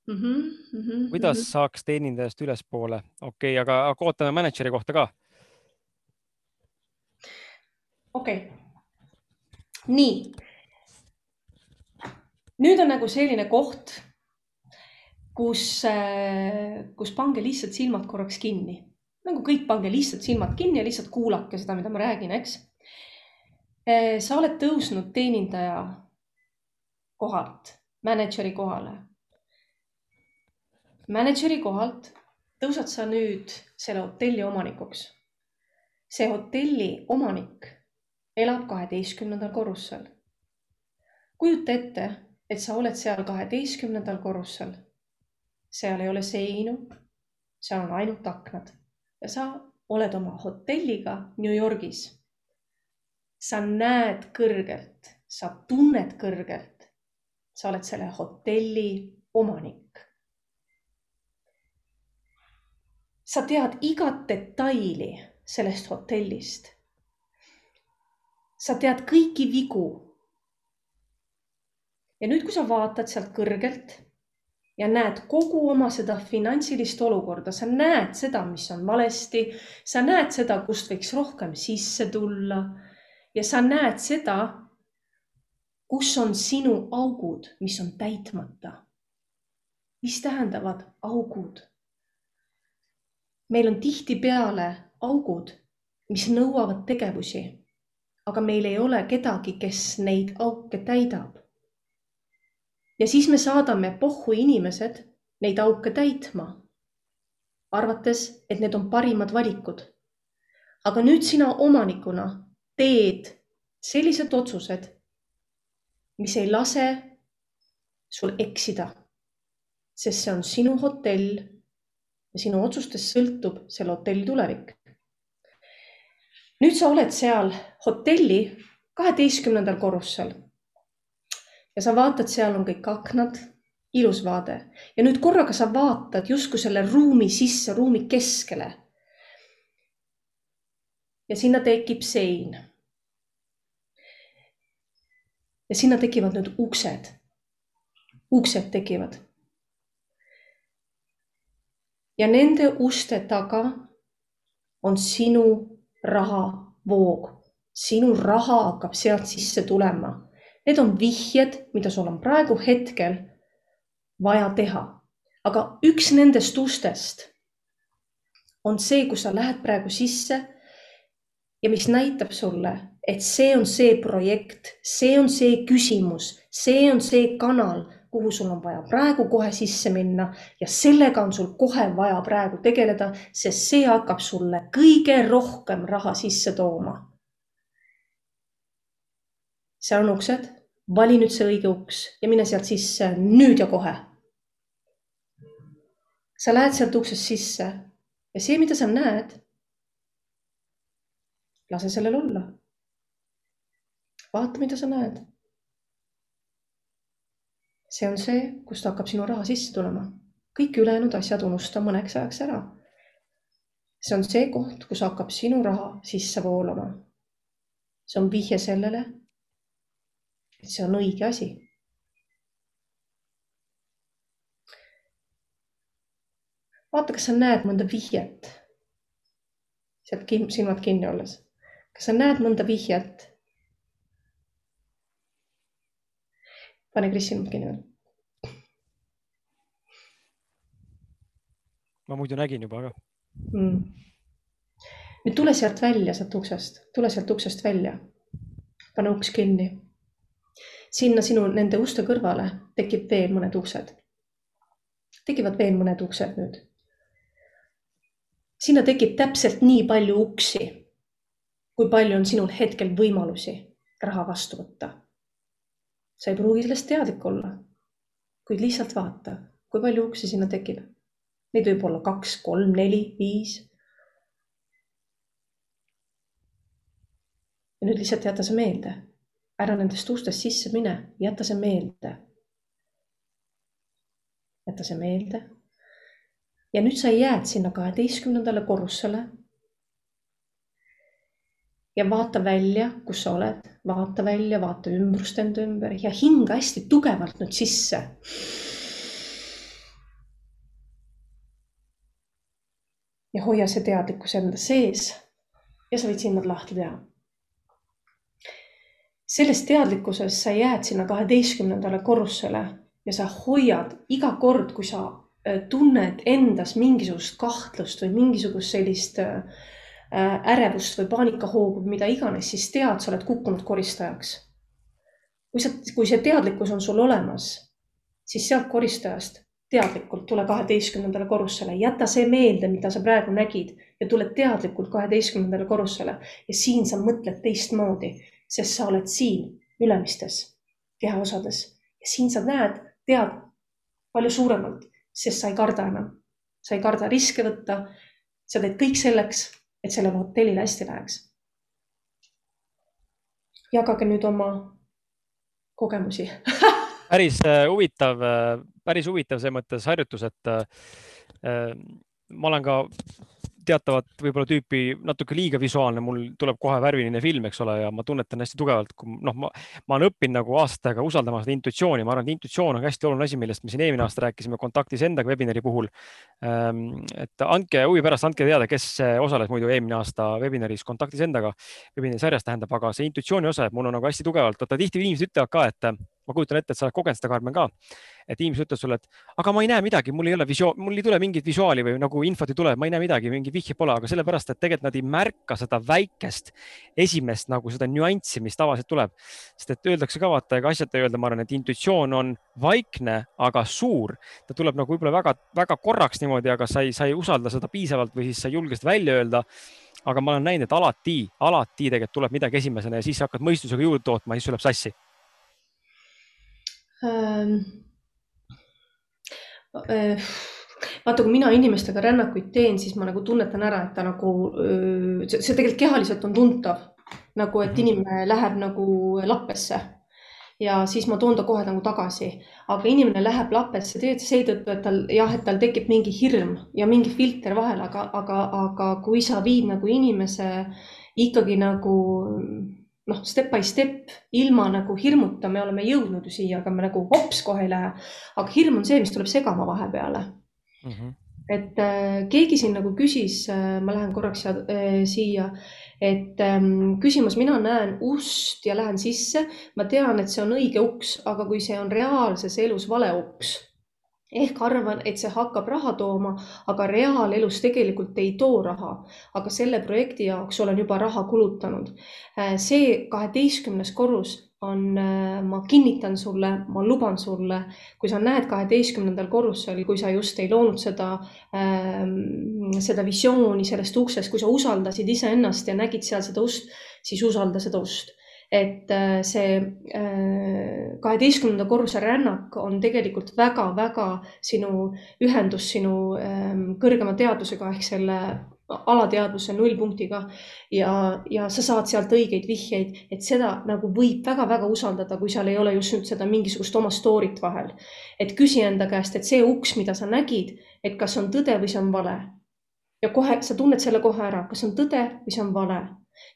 Mm -hmm, mm -hmm, kuidas mm -hmm. saaks teenindajast ülespoole? okei okay,, aga, aga ootame mänedžeri kohta ka. okei okay., nii. nüüd on nagu selline koht, kus, äh, kus pange lihtsalt silmad korraks kinni, nagu kõik, pange lihtsalt silmad kinni ja lihtsalt kuulake seda, mida ma räägin, eks sa oled tõusnud teenindaja kohalt mänedžeri kohale. mänedžeri kohalt tõusad sa nüüd selle hotelli omanikuks. see hotelli omanik elab kaheteistkümnendal korrusel. kujuta ette, et sa oled seal kaheteistkümnendal korrusel. seal ei ole seinu, seal on ainult aknad ja sa oled oma hotelliga New Yorgis sa näed kõrgelt, sa tunned kõrgelt. sa oled selle hotelli omanik. sa tead igat detaili sellest hotellist. sa tead kõiki vigu. ja nüüd, kui sa vaatad sealt kõrgelt ja näed kogu oma seda finantsilist olukorda, sa näed seda, mis on valesti, sa näed seda, kust võiks rohkem sisse tulla ja sa näed seda, kus on sinu augud, mis on täitmata. mis tähendavad augud? meil on tihtipeale augud, mis nõuavad tegevusi, aga meil ei ole kedagi, kes neid auke täidab. ja siis me saadame pohhu inimesed neid auke täitma, arvates, et need on parimad valikud. aga nüüd sina omanikuna teed sellised otsused, mis ei lase sul eksida, sest see on sinu hotell ja sinu otsustest sõltub selle hotelli tulevik nüüd sa oled seal hotelli kaheteistkümnendal korrusel. ja sa vaatad, seal on kõik aknad, ilus vaade ja nüüd korraga sa vaatad justkui selle ruumi sisse, ruumi keskele. ja sinna tekib sein. Ja sinna tekivad nüüd uksed. uksed tekivad. ja nende uste taga on sinu rahavoog. sinu raha hakkab sealt sisse tulema. Need on vihjed, mida sul on praegu hetkel vaja teha. aga üks nendest ustest on see, kus sa lähed praegu sisse ja mis näitab sulle, et see on see projekt, see on see küsimus, see on see kanal, kuhu sul on vaja praegu kohe sisse minna ja sellega on sul kohe vaja praegu tegeleda, sest see hakkab sulle kõige rohkem raha sisse tooma. seal on uksed, vali nüüd see õige uks ja mine sealt sisse nüüd ja kohe. sa lähed sealt uksest sisse ja see, mida sa näed, lase sellel olla. Vaata, mida sa näed see on see, kust hakkab sinu raha sisse tulema. kõik ülejäänud asjad unusta mõneks ajaks ära. see on see koht, kus hakkab sinu raha sisse voolama. see on vihje sellele, et see on õige asi. vaata, kas sa näed mõnda vihjet sealt silmad kinni olles. kas sa näed mõnda vihjet pane Kris silmad kinni veel. ma muidu nägin juba, aga mm.. nüüd tule sealt välja, sealt uksest, tule sealt uksest välja. pane uks kinni. sinna sinu nende uste kõrvale tekib veel mõned uksed. tekivad veel mõned uksed nüüd. sinna tekib täpselt nii palju uksi, kui palju on sinul hetkel võimalusi raha vastu võtta sa ei pruugi sellest teadlik olla, kuid lihtsalt vaata, kui palju uksi sinna tekib. Neid võib olla kaks, kolm, neli, viis. ja nüüd lihtsalt jäta see meelde. ära nendest ustest sisse mine, jäta see meelde. jäta see meelde. ja nüüd sa jääd sinna kaheteistkümnendale korrusele ja vaata välja, kus sa oled, vaata välja, vaata ümbrust enda ümber ja hinga hästi tugevalt nüüd sisse. ja hoia see teadlikkus enda sees ja sa võid silmad lahti teha. selles teadlikkuses sa jääd sinna kaheteistkümnendale korrusele ja sa hoiad iga kord, kui sa äh, tunned endas mingisugust kahtlust või mingisugust sellist äh, ärevust või paanikahoogu mida iganes, siis tead, sa oled kukkunud koristajaks. kui sa, kui see teadlikkus on sul olemas, siis sealt koristajast teadlikult tule kaheteistkümnendale korrusele, jäta see meelde, mida sa praegu nägid ja tule teadlikult kaheteistkümnendale korrusele ja siin sa mõtled teistmoodi, sest sa oled siin ülemistes kehaosades ja siin sa näed, tead palju suuremalt, sest sa ei karda enam. sa ei karda riske võtta. sa teed kõik selleks, et sellele hotellile hästi läheks. jagage nüüd oma kogemusi päris äh, huvitav, äh, päris huvitav selles mõttes harjutus, et äh, ma olen ka teatavat võib-olla tüüpi natuke liiga visuaalne, mul tuleb kohe värviline film, eks ole, ja ma tunnetan hästi tugevalt, kui noh, ma, ma olen õppinud nagu aastatega usaldama seda intuitsiooni, ma arvan, et intuitsioon on hästi oluline asi, millest me siin eelmine aasta rääkisime kontaktis endaga webinari puhul. Ehm, et andke huvi pärast, andke teada, kes osales muidu eelmine aasta webinaris kontaktis endaga, webinari sarjas tähendab, aga see intuitsiooni osa, et mul on nagu hästi tugevalt, vaata tihti inimesed ütlevad ka, et ma kujutan ette, et sa oled kogenud seda, Karmen ka, et inimesed ütlevad sulle, et aga ma ei näe midagi, mul ei ole visioon, mul ei tule mingit visuaali või nagu infot ei tule, ma ei näe midagi, mingi vihje pole, aga sellepärast, et tegelikult nad ei märka seda väikest esimest nagu seda nüanssi, mis tavaliselt tuleb. sest et öeldakse ka vaata, ega asjata ei öelda, ma arvan, et intuitsioon on vaikne, aga suur. ta tuleb nagu võib-olla väga-väga korraks niimoodi, aga sa ei, sa ei usalda seda piisavalt või siis sa ei julge seda välja öelda aga ma olen näinud, et alati, alati tegelikult tuleb midagi esimesena ja siis hakkad mõistusega juurde tootma, siis sul läheb sassi vaata, kui mina inimestega rännakuid teen, siis ma nagu tunnetan ära, et ta nagu, see, tegelikult kehaliselt on tuntav, nagu et mhm. inimene läheb nagu lappesse ja siis ma toon ta kohe nagu tagasi. aga inimene läheb lapesse tegelikult seetõttu, et tal jah, et tal tekib mingi hirm ja mingi filter vahel, aga, aga, aga kui sa viid nagu inimese ikkagi nagu noh, step by step ilma nagu hirmuta, me oleme jõudnud ju siia, aga me nagu hops kohe ei lähe. aga hirm on see, mis tuleb segama vahepeale mm. -hmm. et äh, keegi siin nagu küsis äh,, ma lähen korraks siia, äh, siia et ähm, küsimus, mina näen ust ja lähen sisse, ma tean, et see on õige uks, aga kui see on reaalses elus vale uks ehk arvan, et see hakkab raha tooma, aga reaalelus tegelikult ei too raha, aga selle projekti jaoks olen juba raha kulutanud. Äh, see kaheteistkümnes korrus on, äh, ma kinnitan sulle, ma luban sulle, kui sa näed kaheteistkümnendal korrusel, kui sa just ei loonud seda ähm,, seda visiooni sellest uksest, kui sa usaldasid iseennast ja nägid seal seda ust, siis usalda seda ust. Et äh, see äh, kaheteistkümnenda korruse rännak on tegelikult väga-väga sinu ühendus sinu äh, kõrgema teadusega ehk selle alateadvuse nullpunktiga ja, ja sa saad sealt õigeid vihjeid, et seda nagu võib väga-väga usaldada, kui seal ei ole just nüüd seda mingisugust oma story't vahel. et küsi enda käest, et see uks, mida sa nägid, et kas on tõde või see on vale. ja kohe sa tunned selle kohe ära, kas on tõde või see on vale.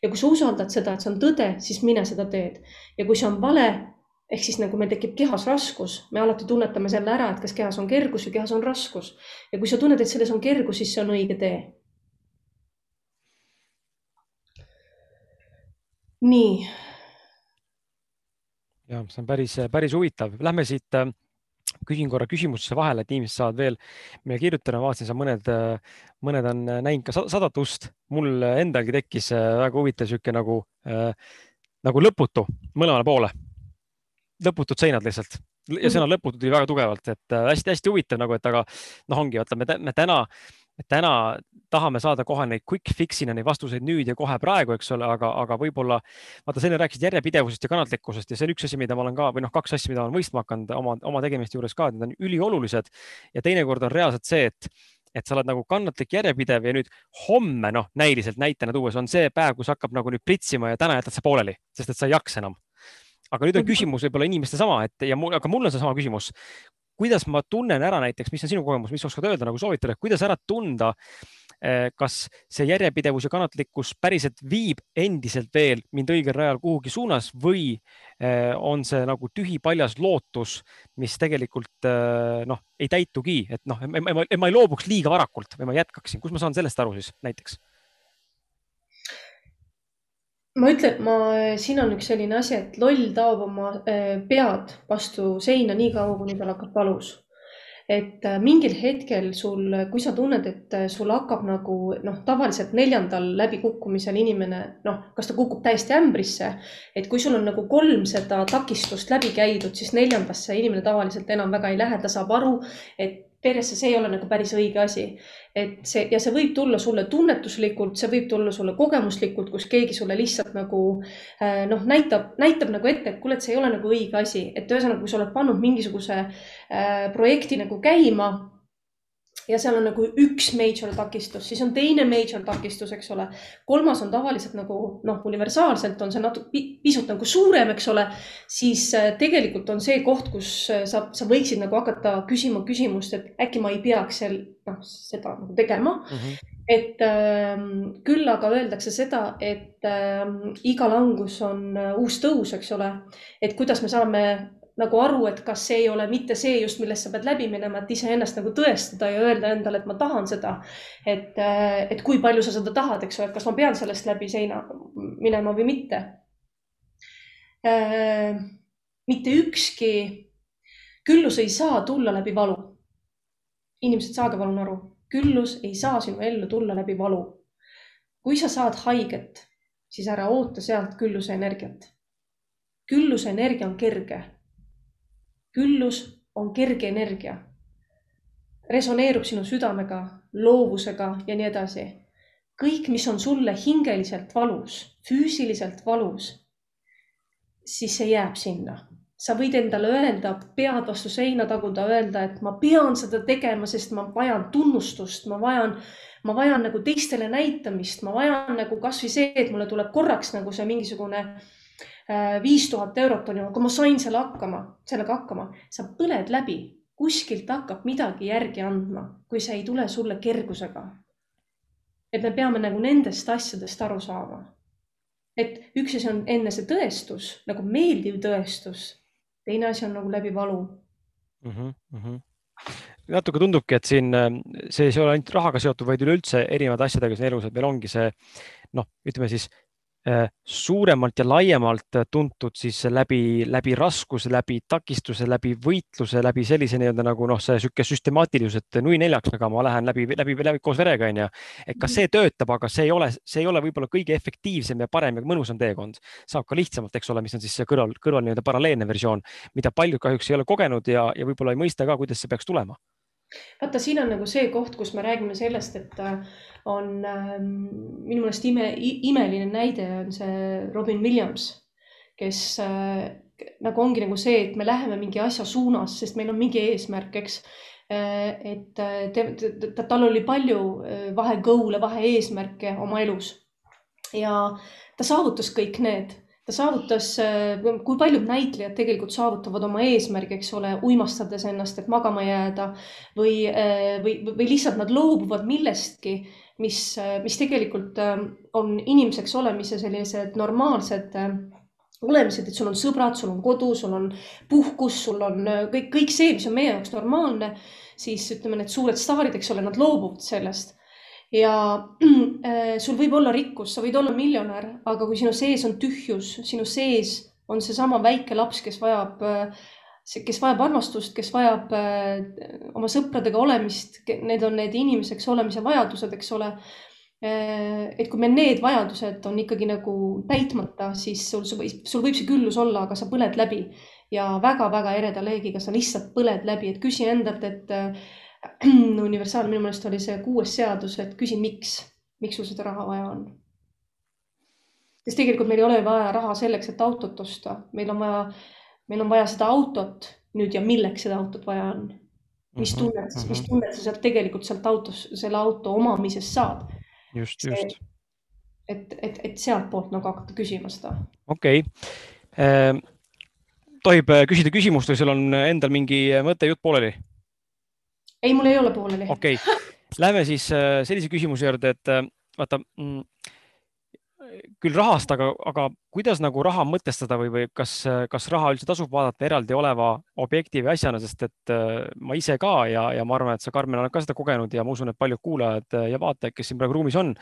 Ja kui sa usaldad seda, et see on tõde, siis mine seda teed. ja kui see on vale, ehk siis nagu meil tekib kehas raskus, me alati tunnetame selle ära, et kas kehas on kergus või kehas on raskus. ja kui sa tunned, et selles on kergus, siis see on õige tee nii. ja see on päris, päris huvitav, lähme siit. Äh, küsin korra küsimustesse vahele, et inimesed saavad veel meile kirjutada, vaatasin, sa mõned, äh, mõned on näinud ka sadat ust. mul endalgi tekkis äh, väga huvitav sihuke nagu äh,, nagu lõputu mõlemale poole. lõputud seinad lihtsalt ja sõna lõputu tuli väga tugevalt, et hästi-hästi huvitav nagu, et aga noh, ongi vaata, me, me täna et täna tahame saada kohe neid quick fix'ina neid vastuseid nüüd ja kohe praegu, eks ole, aga, aga võib-olla vaata, sa enne rääkisid järjepidevusest ja kannatlikkusest ja see on üks asi, mida ma olen ka või noh, kaks asja, mida olen mõistma hakanud oma, oma tegemiste juures ka, et need on üliolulised. Ja teinekord on reaalselt see, et et sa oled nagu kannatlik, järjepidev ja nüüd homme, noh, näiliselt näitena tuues on see päev, kus hakkab nagu nüüd pritsima ja täna jätad sa pooleli, sest et sa ei jaksa enam. Aga nüüd on mhm. küsimus võib-olla inimeste sama, et ja mul, aga mul on seesama küsimus kuidas ma tunnen ära näiteks, mis on sinu kogemus, mis oskad öelda nagu soovitada, kuidas ära tunda, eh, kas see järjepidevus ja kannatlikkus päriselt viib endiselt veel mind õigel rajal kuhugi suunas või eh, on see nagu tühipaljas lootus, mis tegelikult eh, noh, ei täitugi, et noh, ma ei loobuks liiga varakult või ma jätkaksin, kus ma saan sellest aru siis näiteks? Ma ütlen, ma, siin on üks selline asi, et loll taob oma äh, pead vastu seina nii kaua, kuni tal hakkab valus. et äh, mingil hetkel sul, kui sa tunned, et äh, sul hakkab nagu noh, tavaliselt neljandal läbikukkumisel inimene noh, kas ta kukub täiesti ämbrisse, et kui sul on nagu kolm seda takistust läbi käidud, siis neljandasse inimene tavaliselt enam väga ei lähe, ta saab aru, et peresse, see ei ole nagu päris õige asi. et see ja see võib tulla sulle tunnetuslikult, see võib tulla sulle kogemuslikult, kus keegi sulle lihtsalt nagu äh, noh, näitab, näitab nagu ette, et kuule, et see ei ole nagu õige asi, et ühesõnaga, kui sa oled pannud mingisuguse äh, projekti nagu käima ja seal on nagu üks major takistus, siis on teine major takistus, eks ole. kolmas on tavaliselt nagu noh, universaalselt on see natuke pisut nagu suurem, eks ole. siis äh, tegelikult on see koht, kus äh, sa, sa võiksid nagu hakata küsima küsimust, et äkki ma ei peaks seal noh, seda nagu tegema mm. -hmm. et äh, küll aga öeldakse seda, et äh, iga langus on äh, uus tõus, eks ole. et kuidas me saame nagu aru, et kas see ei ole mitte see just, millest sa pead läbi minema, et iseennast nagu tõestada ja öelda endale, et ma tahan seda. et, et kui palju sa seda tahad, eks ole, et kas ma pean sellest läbi seina minema või mitte. Äh, mitte ükski küllus ei saa tulla läbi valu. inimesed, saage palun aru, küllus ei saa sinu ellu tulla läbi valu. kui sa saad haiget, siis ära oota sealt külluse energiat. külluse energia on kerge. Küllus on kerge energia. resoneerub sinu südamega, loovusega ja nii edasi. kõik, mis on sulle hingeliselt valus, füüsiliselt valus, siis see jääb sinna sa võid endale öelda, pead vastu seina taguda, öelda, et ma pean seda tegema, sest ma vajan tunnustust, ma vajan, ma vajan nagu teistele näitamist, ma vajan nagu kasvõi see, et mulle tuleb korraks nagu see mingisugune äh, viis tuhat eurot on ju, aga ma sain selle hakkama, sellega hakkama. sa põled läbi, kuskilt hakkab midagi järgi andma, kui see ei tule sulle kergusega. et me peame nagu nendest asjadest aru saama et üks asi on enne see tõestus, nagu meeldiv tõestus teine asi on nagu läbi valu mm. -hmm, mm -hmm natuke tundubki, et siin see ei ole ainult rahaga seotud, vaid üleüldse erinevate asjadega siin elus, et meil ongi see noh, ütleme siis Äh, suuremalt ja laiemalt tuntud siis läbi, läbi raskuse, läbi takistuse, läbi võitluse, läbi sellise nii-öelda nagu noh, see sihuke süstemaatilisus, et nui neljaks, aga ma lähen läbi, läbi, läbi koos verega onju. et kas see töötab, aga see ei ole, see ei ole võib-olla kõige efektiivsem ja parem ja mõnusam teekond. saab ka lihtsamalt, eks ole, mis on siis see kõrval, kõrval nii-öelda paralleelne versioon, mida paljud kahjuks ei ole kogenud ja, ja võib-olla ei mõista ka, kuidas see peaks tulema vaata, siin on nagu see koht, kus me räägime sellest, et äh, on ähm, minu meelest ime, imeline näide on see Robin Williams, kes äh, nagu ongi nagu see, et me läheme mingi asja suunas, sest meil on mingi eesmärk, eks äh,. et äh, te, te, tal oli palju äh, vahe-goal'e, vahe-eesmärke oma elus ja ta saavutas kõik need ta saavutas, äh, kui paljud näitlejad tegelikult saavutavad oma eesmärgi, eks ole, uimastades ennast, et magama jääda või, äh, või, või lihtsalt nad loobuvad millestki, mis, äh, mis tegelikult on inimeseks olemise sellised normaalsed olemised, et sul on sõbrad, sul on kodu, sul on puhkus, sul on kõik, kõik see, mis on meie jaoks normaalne, siis ütleme, need suured staarid, eks ole, nad loobuvad sellest ja äh, sul võib olla rikkus, sa võid olla miljonär, aga kui sinu sees on tühjus, sinu sees on seesama väike laps, kes vajab, äh, kes vajab armastust, kes vajab äh, oma sõpradega olemist, need on need inimeseks olemise vajadused, eks ole. et kui meil need vajadused on ikkagi nagu täitmata, siis sul, sul võib see küllus olla, aga sa põled läbi ja väga-väga ereda leegiga sa lihtsalt põled läbi, et küsi endalt, et universaal, minu meelest oli see kuues seadus, et küsi, miks, miks sul seda raha vaja on. sest tegelikult meil ei ole vaja raha selleks, et autot osta, meil on vaja, meil on vaja seda autot nüüd ja milleks seda autot vaja on. mis mhm, tunnet, mis mhm. tunnet sa sealt tegelikult sealt autos, selle auto omamisest saad. just, just. et, et, et sealtpoolt nagu hakata küsima seda. okei okay. eh,. tohib äh, küsida küsimust või sul on endal mingi mõte, jutt pooleli? Ei, mul ei ole pooleli. okei okay., lähme siis äh, sellise küsimuse juurde, et äh, vaata mm, küll rahast, aga, aga kuidas nagu raha mõtestada või, või kas, kas raha üldse tasub vaadata eraldi oleva objekti või asjana, sest et äh, ma ise ka ja, ja ma arvan, et sa, Karmen, oled ka seda kogenud ja ma usun, et paljud kuulajad ja vaatajad, kes siin praegu ruumis on,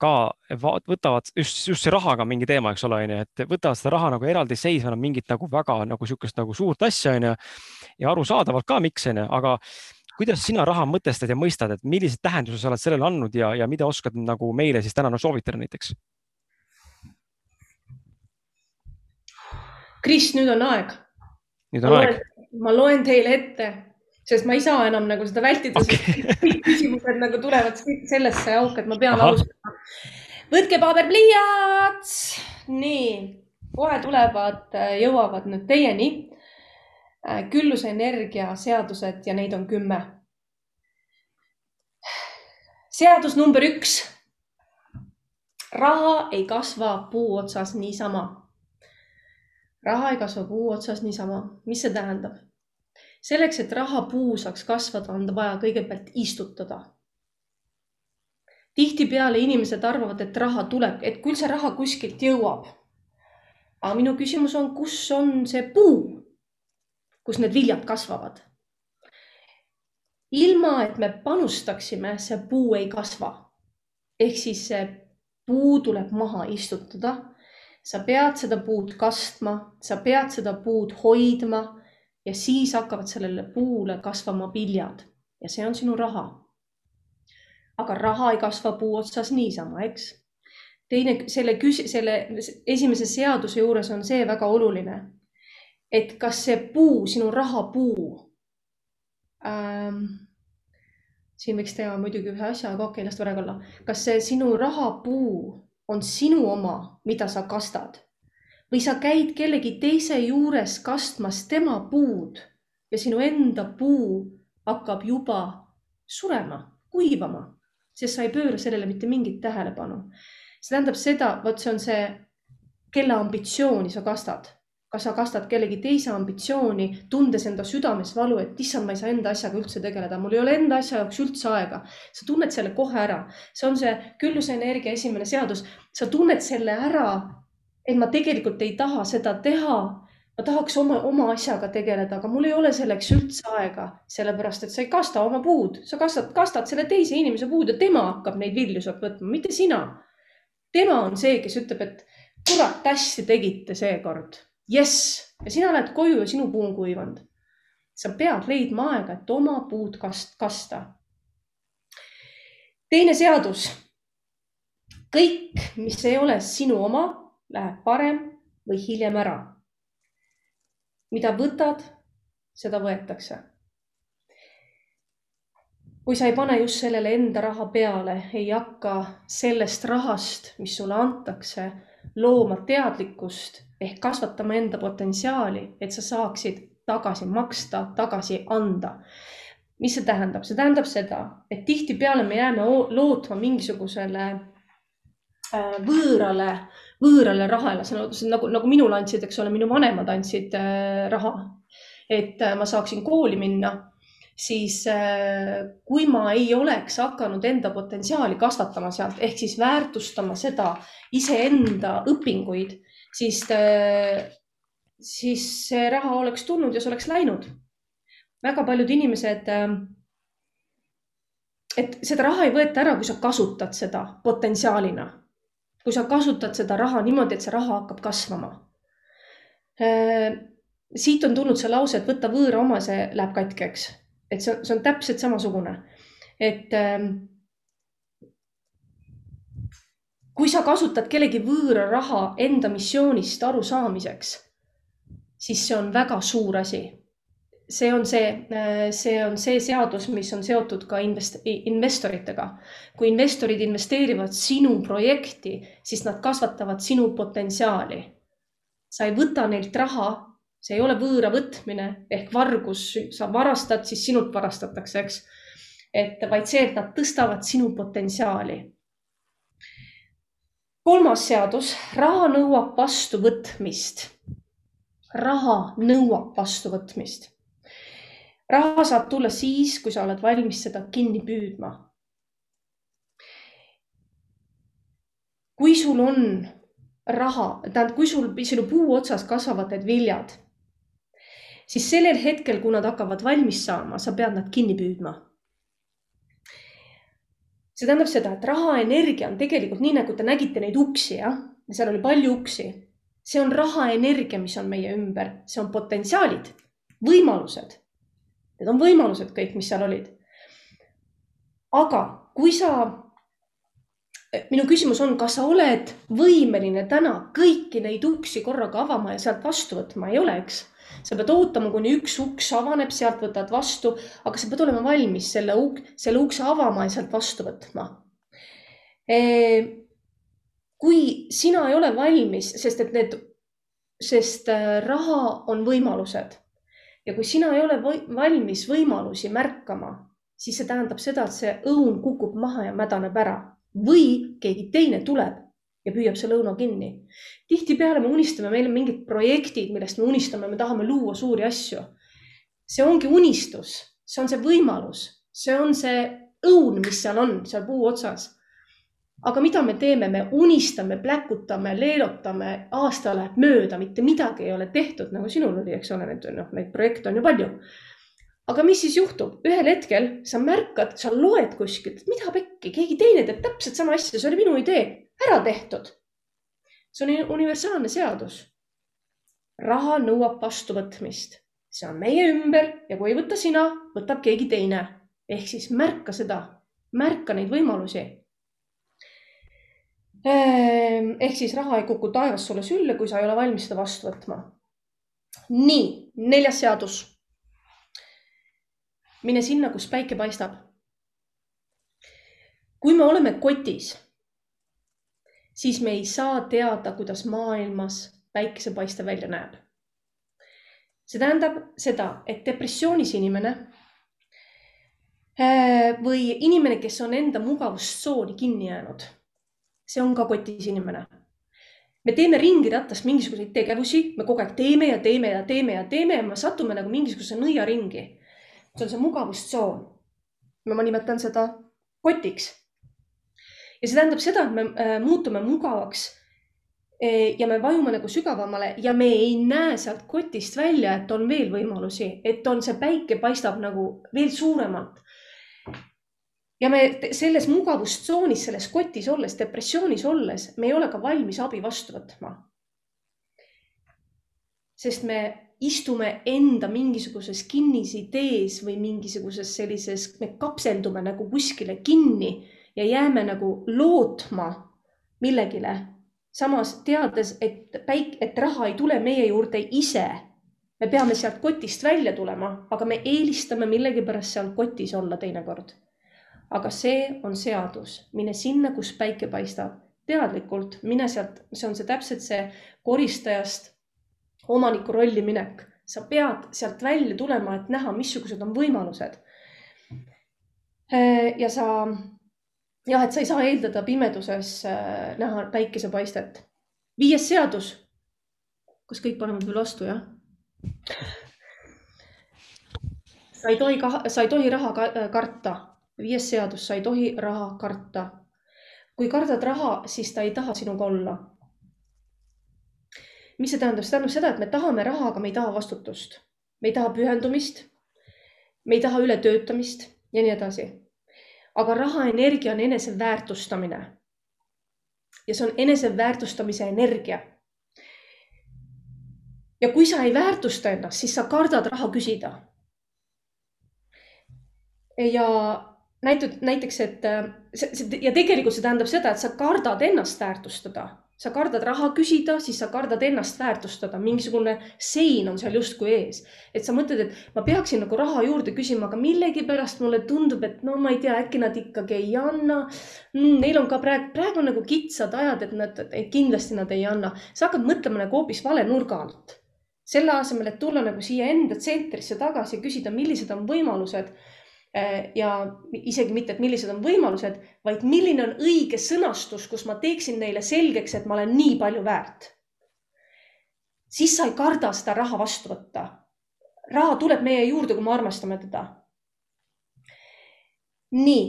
ka võtavad just, just see rahaga mingi teema, eks ole, onju, et võtavad seda raha nagu eraldiseisvana mingit nagu väga nagu niisugust nagu suurt asja, onju. ja arusaadavalt ka, miks, onju, aga kuidas sina raha mõtestad ja mõistad, et millise tähenduse sa oled sellele andnud ja, ja mida oskad nagu meile siis täna no, soovitada näiteks? Kris, nüüd on aeg. nüüd on ma aeg. ma loen teile ette, sest ma ei saa enam nagu seda vältida okay., kõik küsimused nagu tulevad sellesse auku, et ma pean Aha. alustama. võtke paber-pliiats. nii, kohe tulevad, jõuavad nüüd teieni Äh, külluse energiaseadused ja neid on kümme. seadus number üks. raha ei kasva puu otsas niisama. raha ei kasva puu otsas niisama. mis see tähendab? selleks, et rahapuu saaks kasvada, on ta vaja kõigepealt istutada. tihtipeale inimesed arvavad, et raha tuleb, et küll see raha kuskilt jõuab. aga minu küsimus on, kus on see puu kus need viljad kasvavad. ilma, et me panustaksime, see puu ei kasva. ehk siis see puu tuleb maha istutada, sa pead seda puud kastma, sa pead seda puud hoidma ja siis hakkavad sellele puule kasvama viljad ja see on sinu raha. aga raha ei kasva puu otsas niisama, eks. teine, selle selle esimese seaduse juures on see väga oluline, et kas see puu, sinu rahapuu ähm,, siin võiks teha muidugi ühe asja, aga okei okay,, las ta praegu olla. kas see sinu rahapuu on sinu oma, mida sa kastad või sa käid kellegi teise juures kastmas tema puud ja sinu enda puu hakkab juba surema, kuivama, sest sa ei pööra sellele mitte mingit tähelepanu. see tähendab seda, vot see on see, kelle ambitsiooni sa kastad kas sa kastad kellegi teise ambitsiooni, tundes enda südames valu, et issand, ma ei saa enda asjaga üldse tegeleda, mul ei ole enda asja jaoks üldse aega. sa tunned selle kohe ära, see on see külluse energia esimene seadus, sa tunned selle ära, et ma tegelikult ei taha seda teha. ma tahaks oma, oma asjaga tegeleda, aga mul ei ole selleks üldse aega, sellepärast et sa ei kasta oma puud, sa kastad, kastad selle teise inimese puud ja tema hakkab neid vilju sealt võtma, mitte sina. tema on see, kes ütleb, et kurat, hästi tegite seekord jess, ja sina lähed koju ja sinu puu on kuivanud. sa pead leidma aega, et oma puud kast-, kasta. teine seadus. kõik, mis ei ole sinu oma, läheb varem või hiljem ära. mida võtad, seda võetakse. kui sa ei pane just sellele enda raha peale, ei hakka sellest rahast, mis sulle antakse, looma teadlikkust ehk kasvatama enda potentsiaali, et sa saaksid tagasi maksta, tagasi anda. mis see tähendab? see tähendab seda, et tihtipeale me jääme lootma mingisugusele äh, võõrale, võõrale rahale, nagu, nagu minule andsid, eks ole, minu vanemad andsid äh, raha, et äh, ma saaksin kooli minna siis kui ma ei oleks hakanud enda potentsiaali kasvatama sealt ehk siis väärtustama seda iseenda õpinguid, siis, siis see raha oleks tulnud ja see oleks läinud. väga paljud inimesed, et seda raha ei võeta ära, kui sa kasutad seda potentsiaalina. kui sa kasutad seda raha niimoodi, et see raha hakkab kasvama. siit on tulnud see lause, et võtta võõra oma, see läheb katki, eks. et see, see on täpselt samasugune, et kui sa kasutad kellegi võõra raha enda missioonist arusaamiseks, siis see on väga suur asi. see on see, see on see seadus, mis on seotud ka invest-, investoritega. kui investorid investeerivad sinu projekti, siis nad kasvatavad sinu potentsiaali. sa ei võta neilt raha, see ei ole võõra võtmine ehk vargus, sa varastad, siis sinult varastatakse, eks. et vaid see, et nad tõstavad sinu potentsiaali kolmas seadus, raha nõuab vastuvõtmist. raha nõuab vastuvõtmist. raha saab tulla siis, kui sa oled valmis seda kinni püüdma. kui sul on raha, tähendab, kui sul sinu puu otsas kasvavad need viljad, siis sellel hetkel, kui nad hakkavad valmis saama, sa pead nad kinni püüdma see tähendab seda, et rahaenergia on tegelikult nii, nagu te nägite neid uksi, jah, seal oli palju uksi. see on rahaenergia, mis on meie ümber, see on potentsiaalid, võimalused. Need on võimalused kõik, mis seal olid. aga kui sa, minu küsimus on, kas sa oled võimeline täna kõiki neid uksi korraga avama ja sealt vastu võtma, ei ole, eks sa pead ootama, kuni üks uks avaneb, sealt võtad vastu, aga sa pead olema valmis selle uk-, selle ukse avama ja sealt vastu võtma. kui sina ei ole valmis, sest et need, sest äh, raha on võimalused ja kui sina ei ole või, valmis võimalusi märkama, siis see tähendab seda, et see õun kukub maha ja mädaneb ära või keegi teine tuleb ja püüab see lõuna kinni. tihtipeale me unistame, meil on mingid projektid, millest me unistame, me tahame luua suuri asju. see ongi unistus, see on see võimalus, see on see õun, mis seal on, seal puu otsas. aga mida me teeme, me unistame, pläkutame, leelotame, aasta läheb mööda, mitte midagi ei ole tehtud, nagu sinul oli, eks ole, need noh, neid projekte on ju palju aga mis siis juhtub, ühel hetkel sa märkad, sa loed kuskilt, mida pekki, keegi teine teeb täpselt sama asja, see oli minu idee ära tehtud. see on universaalne seadus. raha nõuab vastuvõtmist, see on meie ümber ja kui ei võta sina, võtab keegi teine. ehk siis märka seda, märka neid võimalusi. Ehm, ehk siis raha ei kuku taevast sulle sülle, kui sa ei ole valmis seda vastu võtma. nii, neljas seadus. mine sinna, kus päike paistab kui me oleme kotis, siis me ei saa teada, kuidas maailmas päikesepaiste välja näeb. see tähendab seda, et depressioonis inimene äh, või inimene, kes on enda mugavustsooni kinni jäänud, see on ka kotis inimene. me teeme ringiratast mingisuguseid tegevusi, me kogu aeg teeme ja teeme ja teeme ja teeme ja me satume nagu mingisuguse nõiaringi. see on see mugavustsoon. ma nimetan seda kotiks ja see tähendab seda, et me äh, muutume mugavaks e, ja me vajume nagu sügavamale ja me ei näe sealt kotist välja, et on veel võimalusi, et on see päike paistab nagu veel suuremalt. ja me selles mugavustsoonis, selles kotis olles, depressioonis olles, me ei ole ka valmis abi vastu võtma. sest me istume enda mingisuguses kinnisidees või mingisuguses sellises, me kapseldume nagu kuskile kinni ja jääme nagu lootma millegile, samas teades, et päik-, et raha ei tule meie juurde ise. me peame sealt kotist välja tulema, aga me eelistame millegipärast seal kotis olla teinekord. aga see on seadus, mine sinna, kus päike paistab, teadlikult mine sealt, see on see täpselt see koristajast omaniku rolli minek, sa pead sealt välja tulema, et näha, missugused on võimalused. ja sa jah, et sa ei saa eeldada pimeduses äh, näha päikesepaistet. viies seadus. kas kõik panevad veel vastu, jah? sa ei tohi, sa ei tohi raha äh, karta. viies seadus, sa ei tohi raha karta. kui kardad raha, siis ta ei taha sinuga olla. mis see tähendab? see tähendab seda, et me tahame raha, aga me ei taha vastutust. me ei taha pühendumist. me ei taha ületöötamist ja nii edasi aga rahaenergia on eneseväärtustamine. ja see on eneseväärtustamise energia. ja kui sa ei väärtusta ennast, siis sa kardad raha küsida. ja näitud näiteks, et see, see ja tegelikult see tähendab seda, et sa kardad ennast väärtustada sa kardad raha küsida, siis sa kardad ennast väärtustada, mingisugune sein on seal justkui ees. et sa mõtled, et ma peaksin nagu raha juurde küsima, aga millegipärast mulle tundub, et no ma ei tea, äkki nad ikkagi ei anna mm,. Neil on ka praegu, praegu on nagu kitsad ajad, et nad, et kindlasti nad ei anna. sa hakkad mõtlema nagu hoopis vale nurga alt. selle asemel, et tulla nagu siia enda tsentrisse tagasi ja küsida, millised on võimalused ja isegi mitte, et millised on võimalused, vaid milline on õige sõnastus, kus ma teeksin neile selgeks, et ma olen nii palju väärt. siis sa ei karda seda raha vastu võtta. raha tuleb meie juurde, kui me armastame teda. nii.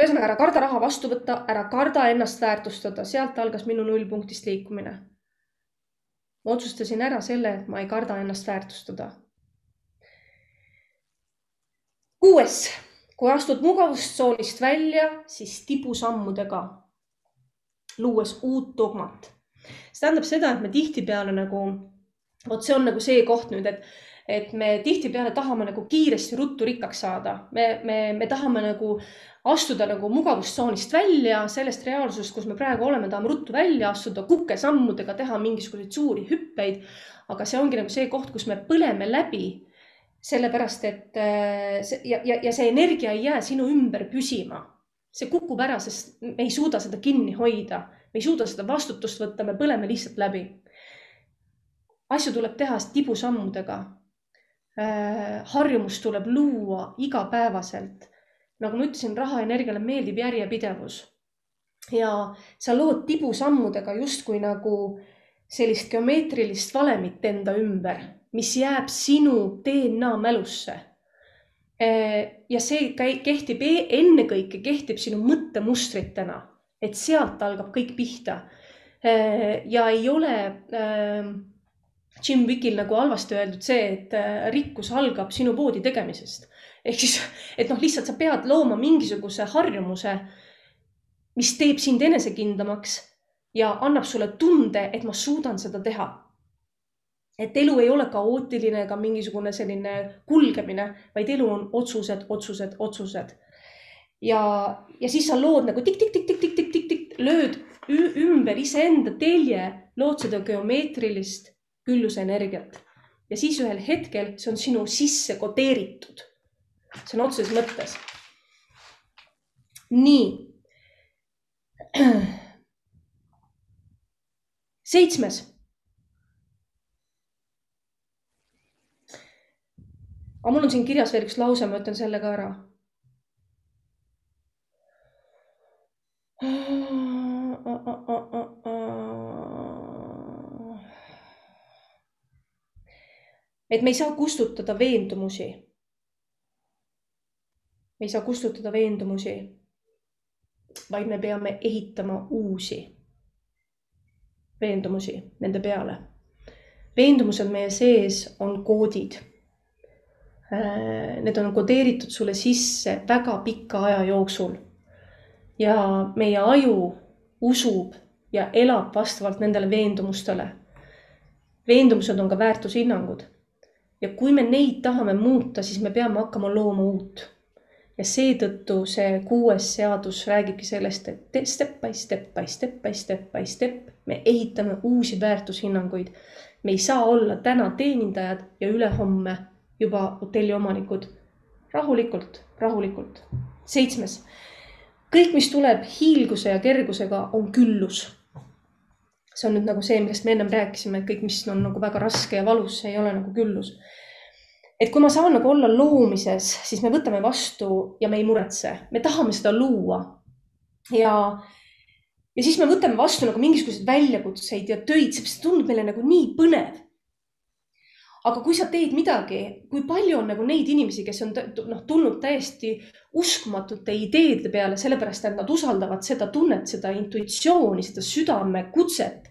ühesõnaga, ära karda raha vastu võtta, ära karda ennast väärtustada, sealt algas minu nullpunktist liikumine. ma otsustasin ära selle, et ma ei karda ennast väärtustada kuues, kui astud mugavustsoonist välja, siis tibusammudega, luues uut dogmat. see tähendab seda, et me tihtipeale nagu, vot see on nagu see koht nüüd, et, et me tihtipeale tahame nagu kiiresti ruttu rikkaks saada. me, me, me tahame nagu astuda nagu mugavustsoonist välja, sellest reaalsusest, kus me praegu oleme, tahame ruttu välja astuda, kukesammudega teha mingisuguseid suuri hüppeid. aga see ongi nagu see koht, kus me põleme läbi sellepärast et äh, see ja, ja, ja see energia ei jää sinu ümber püsima. see kukub ära, sest me ei suuda seda kinni hoida, me ei suuda seda vastutust võtta, me põleme lihtsalt läbi. asju tuleb teha tibusammudega. Äh, harjumust tuleb luua igapäevaselt. nagu ma ütlesin, rahaenergiale meeldib järjepidevus. ja sa lood tibusammudega justkui nagu sellist geomeetrilist valemit enda ümber mis jääb sinu DNA mälusse. Äh, ja see kehtib e-, ennekõike kehtib sinu mõttemustritena, et sealt algab kõik pihta. Äh, ja ei ole äh, Jim Wikil nagu halvasti öeldud see, et rikkus algab sinu poodi tegemisest. ehk siis, et noh, lihtsalt sa pead looma mingisuguse harjumuse, mis teeb sind enesekindlamaks ja annab sulle tunde, et ma suudan seda teha. Et elu ei ole kaootiline ega mingisugune selline kulgemine, vaid elu on otsused, otsused, otsused. ja, ja siis sa lood nagu tikk-tikk-tikk-tikk-tikk-tikk-tikk, lööd ümber iseenda telje, lood seda geomeetrilist küllusenergiat ja siis ühel hetkel see on sinu sisse kodeeritud. sõna otseses mõttes. nii seitsmes. Aga mul on siin kirjas veel üks lause, ma ütlen selle ka ära. et me ei saa kustutada veendumusi. me ei saa kustutada veendumusi, vaid me peame ehitama uusi veendumusi nende peale. veendumused meie sees on koodid. Äh, need on kodeeritud sulle sisse väga pika aja jooksul. ja meie aju usub ja elab vastavalt nendele veendumustele. veendumused on ka väärtushinnangud. ja kui me neid tahame muuta, siis me peame hakkama looma uut ja seetõttu see kuues seadus räägibki sellest, et step by step by step by step by step me ehitame uusi väärtushinnanguid. me ei saa olla täna teenindajad ja ülehomme juba hotelli omanikud. rahulikult, rahulikult. seitsmes, kõik, mis tuleb hiilguse ja kergusega, on küllus. see on nüüd nagu see, millest me ennem rääkisime, et kõik, mis on nagu väga raske ja valus, see ei ole nagu küllus et kui ma saan nagu olla loomises, siis me võtame vastu ja me ei muretse, me tahame seda luua. ja, ja siis me võtame vastu nagu mingisuguseid väljakutseid ja töid, see tundub meile nagu nii põnev. Aga kui sa teed midagi, kui palju on nagu neid inimesi, kes on noh, tulnud täiesti uskumatute ideede peale, sellepärast et nad usaldavad seda tunnet, seda intuitsiooni, seda südamekutset.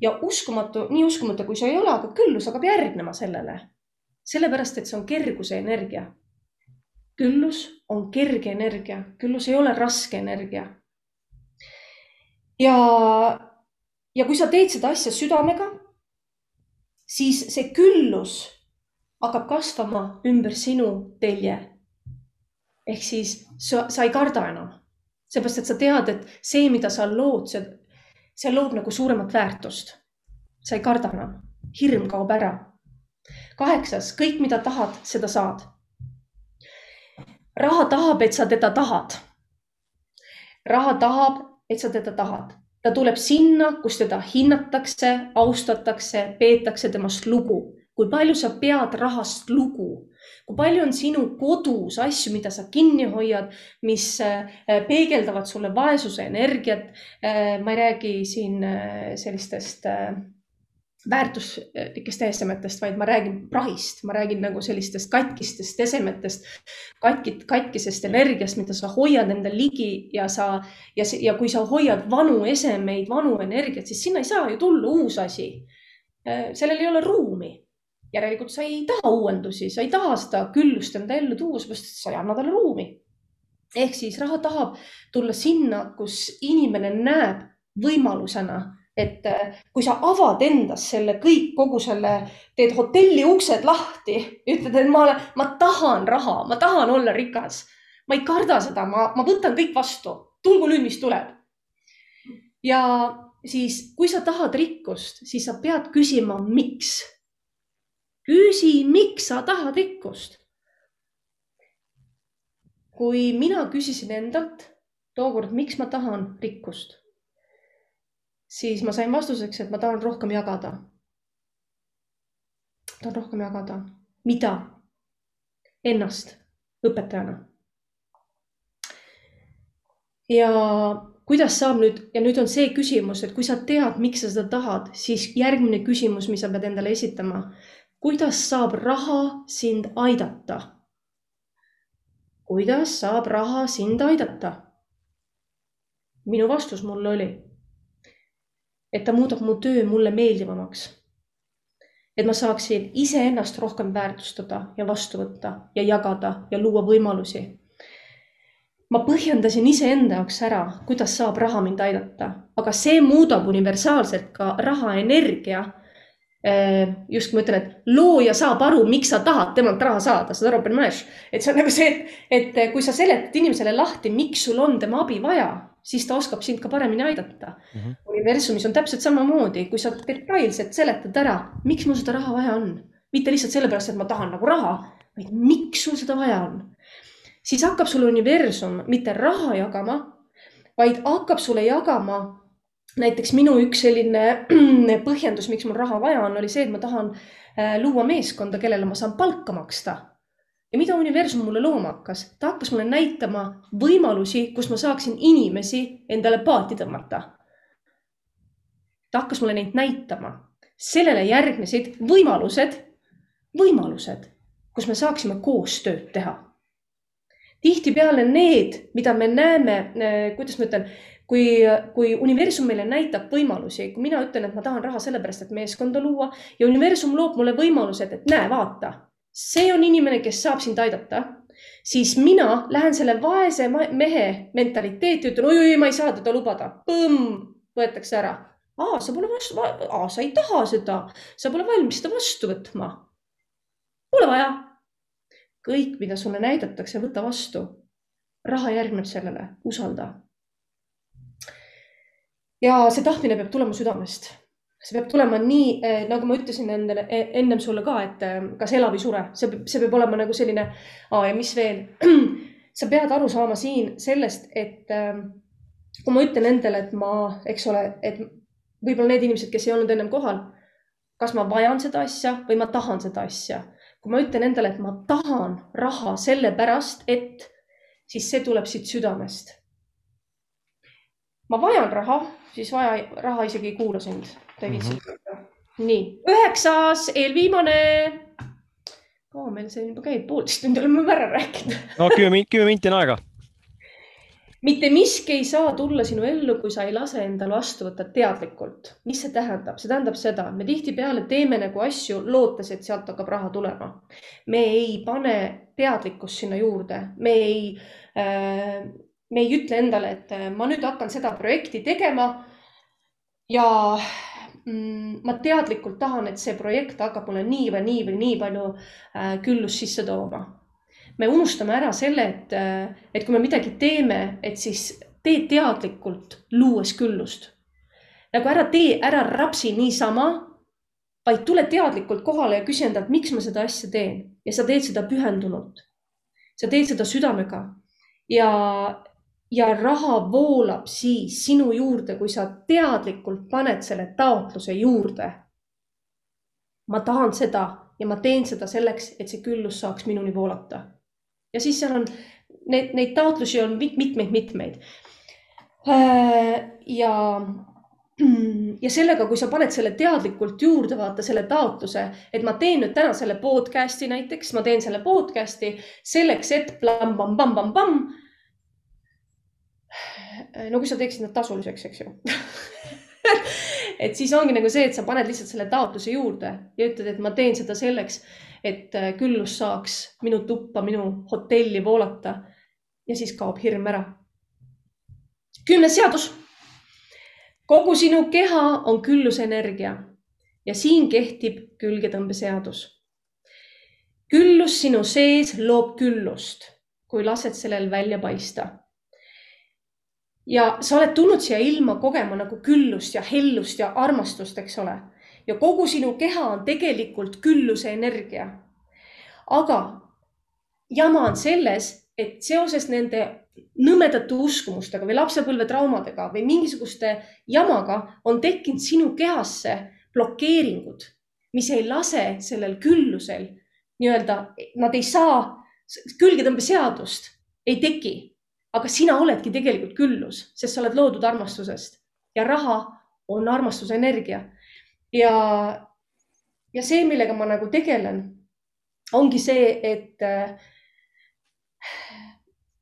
ja uskumatu, nii uskumatu kui see ei ole, aga küllus hakkab järgnema sellele sellepärast, et see on kerguse energia. küllus on kerge energia, küllus ei ole raske energia. ja, ja kui sa teed seda asja südamega, siis see küllus hakkab kasvama ümber sinu telje. ehk siis sa, sa ei karda enam, seepärast et sa tead, et see, mida sa lood, see, see loob nagu suuremat väärtust. sa ei karda enam, hirm kaob ära kaheksas, kõik, mida tahad, seda saad. raha tahab, et sa teda tahad. raha tahab, et sa teda tahad. Ta tuleb sinna, kus teda hinnatakse, austatakse, peetakse temast lugu. kui palju sa pead rahast lugu, kui palju on sinu kodus asju, mida sa kinni hoiad, mis äh, peegeldavad sulle vaesuse energiat. Äh, ma ei räägi siin äh, sellistest väärtuslikest esemetest, vaid ma räägin prahist, ma räägin nagu sellistest katkistest esemetest, katkit, katkisest energiast, mida sa hoiad endal ligi ja sa ja, ja kui sa hoiad vanu esemeid, vanu energiat, siis sinna ei saa ju tulla uus asi. Äh, sellel ei ole ruumi. järelikult sa ei taha uuendusi, sa ei taha seda küllust enda ellu tuua, et sa ei anna talle ruumi. ehk siis raha tahab tulla sinna, kus inimene näeb võimalusena et äh, kui sa avad endas selle kõik, kogu selle, teed hotelli uksed lahti, ütled, et ma, ma tahan raha, ma tahan olla rikas. ma ei karda seda, ma, ma võtan kõik vastu, tulgu nüüd, mis tuleb. ja siis, kui sa tahad rikkust, siis sa pead küsima, miks. küsi, miks sa tahad rikkust. kui mina küsisin endalt tookord, miks ma tahan rikkust siis ma sain vastuseks, et ma tahan rohkem jagada. tahan rohkem jagada. mida? Ennast õpetajana. ja kuidas saab nüüd ja nüüd on see küsimus, et kui sa tead, miks sa seda tahad, siis järgmine küsimus, mis sa pead endale esitama. kuidas saab raha sind aidata? kuidas saab raha sind aidata? minu vastus mulle oli et ta muudab mu töö mulle meeldivamaks. et ma saaksin iseennast rohkem väärtustada ja vastu võtta ja jagada ja luua võimalusi. ma põhjendasin iseenda jaoks ära, kuidas saab raha mind aidata, aga see muudab universaalselt ka raha energia. Äh, just ma ütlen, et looja saab aru, miks sa tahad temalt raha saada, saad aru, et see on nagu see, et, et kui sa seletad inimesele lahti, miks sul on tema abi vaja, siis ta oskab sind ka paremini aidata mm. -hmm. universumis on täpselt samamoodi, kui sa detailselt seletad ära, miks mul seda raha vaja on, mitte lihtsalt sellepärast, et ma tahan nagu raha, vaid miks sul seda vaja on siis hakkab sulle universum mitte raha jagama, vaid hakkab sulle jagama näiteks minu üks selline põhjendus, miks mul raha vaja on, oli see, et ma tahan äh, luua meeskonda, kellele ma saan palka maksta. Ja mida universum mulle looma hakkas, ta hakkas mulle näitama võimalusi, kus ma saaksin inimesi endale paati tõmmata. ta hakkas mulle neid näitama, sellele järgnesid võimalused, võimalused, kus me saaksime koostööd teha. Tihtipeale need, mida me näeme, äh, kuidas ma ütlen, kui, kui universum meile näitab võimalusi, kui mina ütlen, et ma tahan raha sellepärast, et meeskonda luua ja universum loob mulle võimalused, et näe, vaata, see on inimene, kes saab sind aidata, siis mina lähen selle vaese mehe mentaliteeti, ütlen oi-oi, ma ei saa teda lubada, võetakse ära. aa, sa pole vastu, aa, sa ei taha seda, sa pole valmis seda vastu võtma. Pole vaja kõik, mida sulle näidatakse, võta vastu. raha järgneb sellele, usalda. ja see tahtmine peab tulema südamest. See peab tulema nii, eh, nagu ma ütlesin endale e-, ennem sulle ka, et eh, kas ela või sure, see, see peab olema nagu selline, ja mis veel. sa pead aru saama siin sellest, et eh, kui ma ütlen endale, et ma, eks ole, et võib-olla need inimesed, kes ei olnud ennem kohal, kas ma vajan seda asja või ma tahan seda asja kui ma ütlen endale, et ma tahan raha sellepärast, et siis see tuleb siit südamest. ma vajan raha, siis vaja, raha isegi ei kuula sind. Tegid mm -hmm. nii, üheksas, eelviimane. kaua meil see juba käib, poolteist tundi oleme ära rääkinud. no kümme, kümme minti on aega mitte miski ei saa tulla sinu ellu, kui sa ei lase endal vastu võtta teadlikult. mis see tähendab? see tähendab seda, et me tihtipeale teeme nagu asju, lootes, et sealt hakkab raha tulema. me ei pane teadlikkust sinna juurde, me ei äh,, me ei ütle endale, et äh, ma nüüd hakkan seda projekti tegema. ja ma teadlikult tahan, et see projekt hakkab mulle nii või nii või nii palju äh, küllust sisse tooma me unustame ära selle, et, et kui me midagi teeme, et siis tee teadlikult, luues küllust. nagu ära tee, ära rapsi niisama, vaid tule teadlikult kohale ja küsi endalt, miks ma seda asja teen ja sa teed seda pühendunult. sa teed seda südamega ja, ja raha voolab siis sinu juurde, kui sa teadlikult paned selle taotluse juurde. ma tahan seda ja ma teen seda selleks, et see küllus saaks minuni voolata ja siis seal on neid, neid taotlusi on mitmeid-mitmeid. Äh, ja, ja sellega, kui sa paned selle teadlikult juurde, vaata selle taotluse, et ma teen nüüd täna selle podcast'i näiteks, ma teen selle podcast'i selleks, et plamm-pamm-pamm-pamm-pamm. No kui sa teeksid nad tasuliseks, eks ju et siis ongi nagu see, et sa paned lihtsalt selle taotluse juurde ja ütled, et ma teen seda selleks et äh, küllus saaks minu tuppa, minu hotelli voolata ja siis kaob hirm ära. kümnes seadus. kogu sinu keha on küllusenergia ja siin kehtib külgetõmbeseadus. küllus sinu sees loob küllust, kui lased sellel välja paista. Ja sa oled tulnud siia ilma kogema nagu küllust ja hellust ja armastust, eks ole ja kogu sinu keha on tegelikult külluse energia. aga jama on selles, et seoses nende nõmedate uskumustega või lapsepõlvetraumadega või mingisuguste jamaga on tekkinud sinu kehasse blokeeringud, mis ei lase sellel küllusel nii-öelda, nad ei saa, külgetõmbeseadust ei teki, aga sina oledki tegelikult küllus, sest sa oled loodud armastusest ja raha on armastuse energia ja, ja see, millega ma nagu tegelen, ongi see, et äh,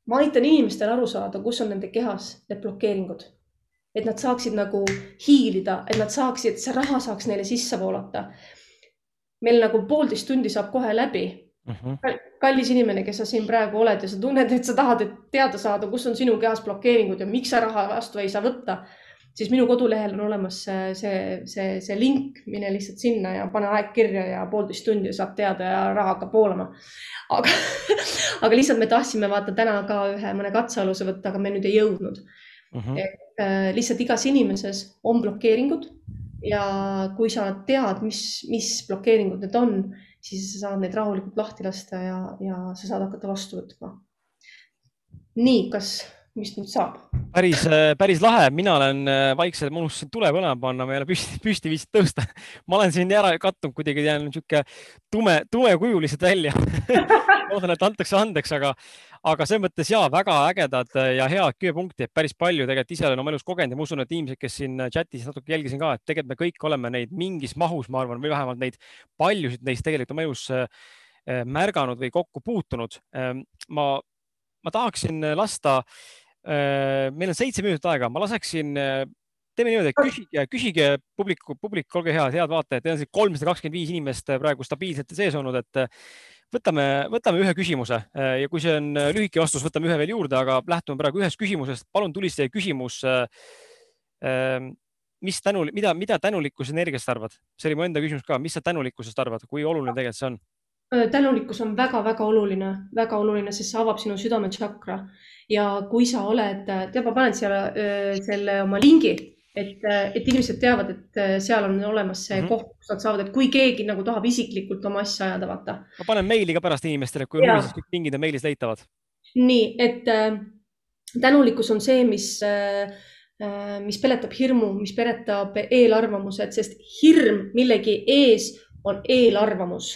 ma aitan inimestel aru saada, kus on nende kehas need blokeeringud. et nad saaksid nagu hiilida, et nad saaksid, see raha saaks neile sisse voolata. meil nagu poolteist tundi saab kohe läbi mm. -hmm. Kallis inimene, kes sa siin praegu oled ja sa tunned, et sa tahad teada saada, kus on sinu kehas blokeeringud ja miks sa raha vastu ei saa võtta, siis minu kodulehel on olemas see, see, see, see link, mine lihtsalt sinna ja pane aeg kirja ja poolteist tundi saab teada ja raha hakkab voolama. aga aga lihtsalt me tahtsime vaata täna ka ühe mõne katsealuse võtta, aga me nüüd ei jõudnud mm. -hmm. et äh, lihtsalt igas inimeses on blokeeringud ja kui sa tead, mis, mis blokeeringud need on, siis sa saad neid rahulikult lahti lasta ja, ja sa saad hakata vastu võtma. nii, kas, mis nüüd saab? päris, päris lahe, mina olen äh, vaikselt, ma unustasin tule põlema panna, ma ei ole püsti, püsti viitsinud tõusta. ma olen siin ära kattunud kuidagi, jään niisugune tume, tume kuju lihtsalt välja loodan, et antakse andeks, aga, aga selles mõttes ja väga ägedad ja head kööpunktid, päris palju tegelikult ise olen oma elus kogenud ja ma usun, et inimesed, kes siin chatis natuke jälgisin ka, et tegelikult me kõik oleme neid mingis mahus, ma arvan, või vähemalt neid paljusid neist tegelikult oma elus äh, märganud või kokku puutunud. Ähm, ma, ma tahaksin lasta, äh, meil on seitse minutit aega, ma laseksin äh, teeme niimoodi, et küsige, küsige publiku, publik, olge head, head vaatajad, teil on siin kolmsada kakskümmend viis inimest praegu stabiilselt sees olnud, et võtame, võtame ühe küsimuse äh, ja kui see on äh, lühike vastus, võtame ühe veel juurde, aga lähtume praegu ühest küsimusest. palun tulistage küsimus. Äh, mis tänu, mida, mida tänulikkuse energiast arvad? see oli mu enda küsimus ka, mis sa tänulikkusest arvad, kui oluline tegelikult see on? tänulikkus on väga-väga oluline, väga oluline, sest see avab sinu südametšakra ja kui sa oled, tead, ma panen siia selle oma lingi et, et inimesed teavad, et äh, seal on olemas see mm -hmm. koht, kus nad saavad, et kui keegi nagu tahab isiklikult oma asja ajada, vaata. ma panen meili ka pärast inimestele, kui huvi, siis kõik pingid on meilis leitavad. nii, et äh, tänulikkus on see, mis äh, äh, mis peletab hirmu, mis peletab eelarvamused, sest hirm millegi ees on eelarvamus.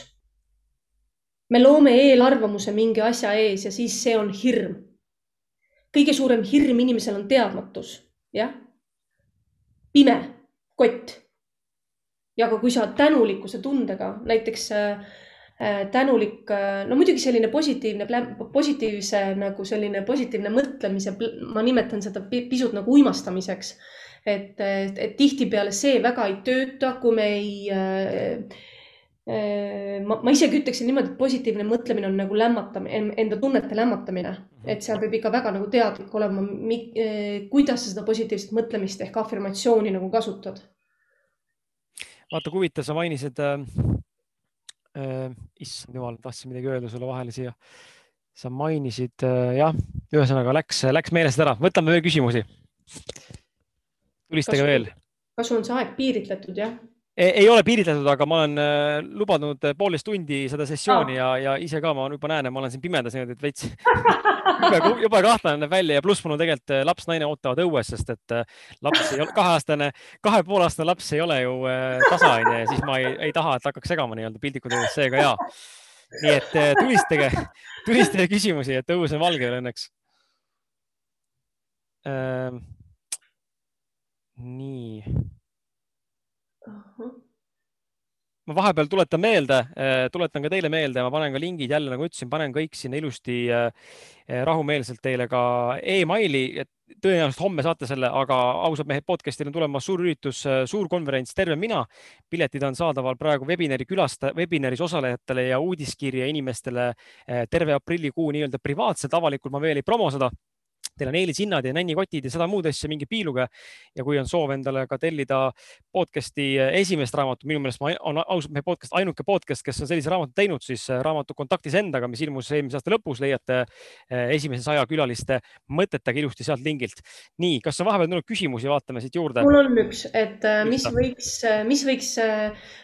me loome eelarvamuse mingi asja ees ja siis see on hirm. kõige suurem hirm inimesel on teadmatus, jah pime kott. ja ka kui sa tänulikkuse tundega, näiteks äh, äh tänulik, äh, no muidugi selline positiivne, positiivse nagu selline positiivne mõtlemise, ma nimetan seda pisut nagu uimastamiseks. et, et, et tihtipeale see väga ei tööta, kui me ei äh, ma, ma isegi ütleksin niimoodi, et positiivne mõtlemine on nagu lämmatamine, enda tunnete lämmatamine, mhm. et seal peab ikka väga nagu teadlik olema, äh, kuidas sa seda positiivset mõtlemist ehk afirmatsiooni nagu kasutad. vaata, kui huvitav, sa mainisid äh,, äh, issand jumal, tahtsin midagi öelda sulle vahele siia. sa mainisid äh, jah, ühesõnaga läks, läks meelest ära, võtame veel küsimusi. tulistage veel. kas sul on see aeg piiritletud, jah? Ei ole piiritletud, aga ma olen äh, lubanud äh, poolteist tundi seda sessiooni ja, ja ise ka ma juba näen, et ma olen siin pimedas niimoodi, et veits jube, jube kahtlane näeb välja ja pluss mul on tegelikult äh, laps-naine ootavad õues, sest et laps ei ole kaheaastane, kahe poole aastane laps ei ole ju tasa onju ja siis ma ei, ei taha, et hakkaks segama nii-öelda piltlikult öeldes, seega ja. nii et tulistage, tulistage küsimusi, et õues on valge veel õnneks ähm,. nii ma vahepeal tuletan meelde, äh, tuletan ka teile meelde, ma panen ka lingid jälle, nagu ütlesin, panen kõik sinna ilusti äh, äh, rahumeelselt teile ka emaili, et tõenäoliselt homme saate selle, aga ausad mehed podcast'il on tulemas suur üritus, suur konverents Terve mina. piletid on saadaval praegu webinari külasta, webinaris osalejatele ja uudiskirja inimestele terve aprillikuu nii-öelda privaatselt, avalikult ma veel ei promo seda teil on eelishinnad ja nännikotid ja seda muud asja mingi piiluga. ja kui on soov endale ka tellida podcast'i esimest raamatut, minu meelest ma on ausalt mehe podcast ainuke podcast, kes on sellise raamatu teinud, siis äh, raamatu Kontaktis endaga, mis ilmus eelmise aasta lõpus, leiate äh, esimese saja külaliste mõtetega ilusti sealt lingilt. nii, kas on vahepeal tulnud küsimusi, vaatame siit juurde. mul on üks, et mis võiks, mis võiks,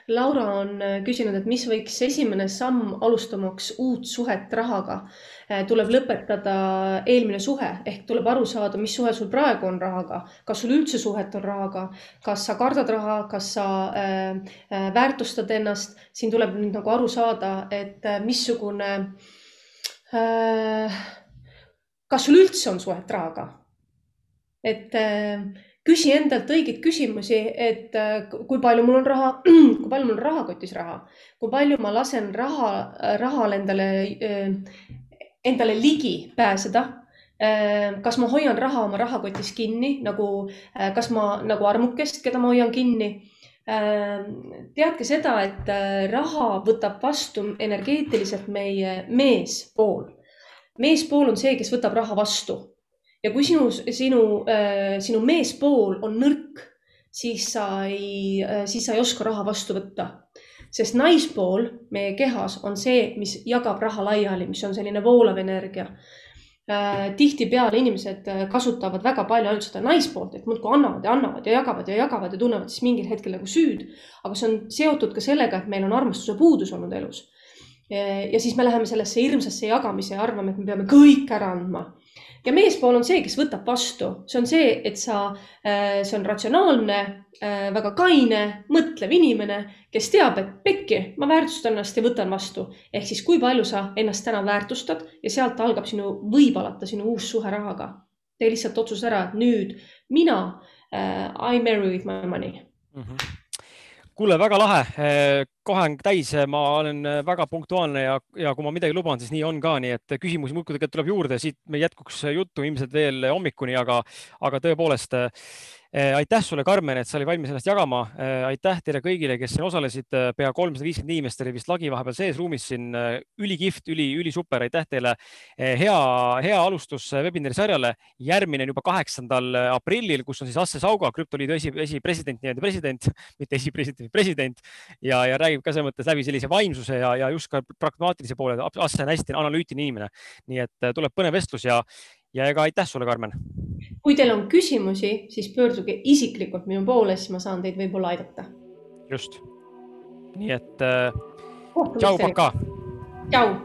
Laura on küsinud, et mis võiks esimene samm alustamaks uut suhet rahaga tuleb lõpetada eelmine suhe ehk tuleb aru saada, mis suhe sul praegu on rahaga, kas sul üldse suhet on rahaga, kas sa kardad raha, kas sa äh, äh, väärtustad ennast, siin tuleb nüüd nagu aru saada, et äh, missugune äh,, kas sul üldse on suhet rahaga? et äh, küsi endalt õigeid küsimusi, et äh, kui palju mul on raha, kui palju mul on rahakotis raha, kui palju ma lasen raha, rahal endale endale ligi pääseda. Äh, kas ma hoian raha oma rahakotis kinni nagu, äh, kas ma nagu armukest, keda ma hoian kinni teadke seda, et raha võtab vastu energeetiliselt meie meespool. meespool on see, kes võtab raha vastu ja kui sinu, sinu, sinu meespool on nõrk, siis sa ei, siis sa ei oska raha vastu võtta sest naispool meie kehas on see, mis jagab raha laiali, mis on selline voolav energia äh,. tihtipeale inimesed äh, kasutavad väga palju ainult seda naispoolt, et muudkui annavad ja annavad ja jagavad ja jagavad ja tunnevad siis mingil hetkel nagu süüd. aga see on seotud ka sellega, et meil on armastuse puudus olnud elus. ja siis me läheme sellesse hirmsasse jagamise ja arvame, et me peame kõik ära andma ja meespool on see, kes võtab vastu, see on see, et sa, äh, see on ratsionaalne, äh, väga kaine, mõtlev inimene, kes teab, et pekki, ma väärtustan ennast ja võtan vastu. ehk siis, kui palju sa ennast täna väärtustad ja sealt algab sinu, võib alata sinu uus suhe rahaga. tee lihtsalt otsus ära, et nüüd mina uh,, I marry with my money mm. -hmm kuule, väga lahe, eh, kohe on täis, ma olen eh, väga punktuaalne ja, ja kui ma midagi luban, siis nii on ka, nii et küsimusi muudkui tegelikult tuleb juurde, siit meil jätkuks juttu ilmselt veel hommikuni, aga, aga tõepoolest Eh, aitäh sulle, Karmen, et sa olid valmis ennast jagama. Eh, aitäh teile kõigile, kes siin osalesid. Eh, pea kolmsada viiskümmend inimest oli vist lagi vahepeal sees ruumis siin. ülikihvt, üli, ülisuper, aitäh teile. hea, hea alustus webinari sarjale. järgmine on juba kaheksandal aprillil, kus on siis Asse Sauga, krüptoliidu esi, esipresident, nii-öelda president, mitte esipresident, president ja, ja räägib ka selles mõttes läbi sellise vaimsuse ja, ja just ka pragmaatilise poole. Asse on hästi analüütiline inimene, nii et tuleb põnev vestlus ja, ja ega aitäh sulle, Karmen. kui teil on küsimusi, siis pöörduge isiklikult minu poole, siis ma saan teid võib-olla aidata. just. nii et äh, tšau, pakaa. tšau.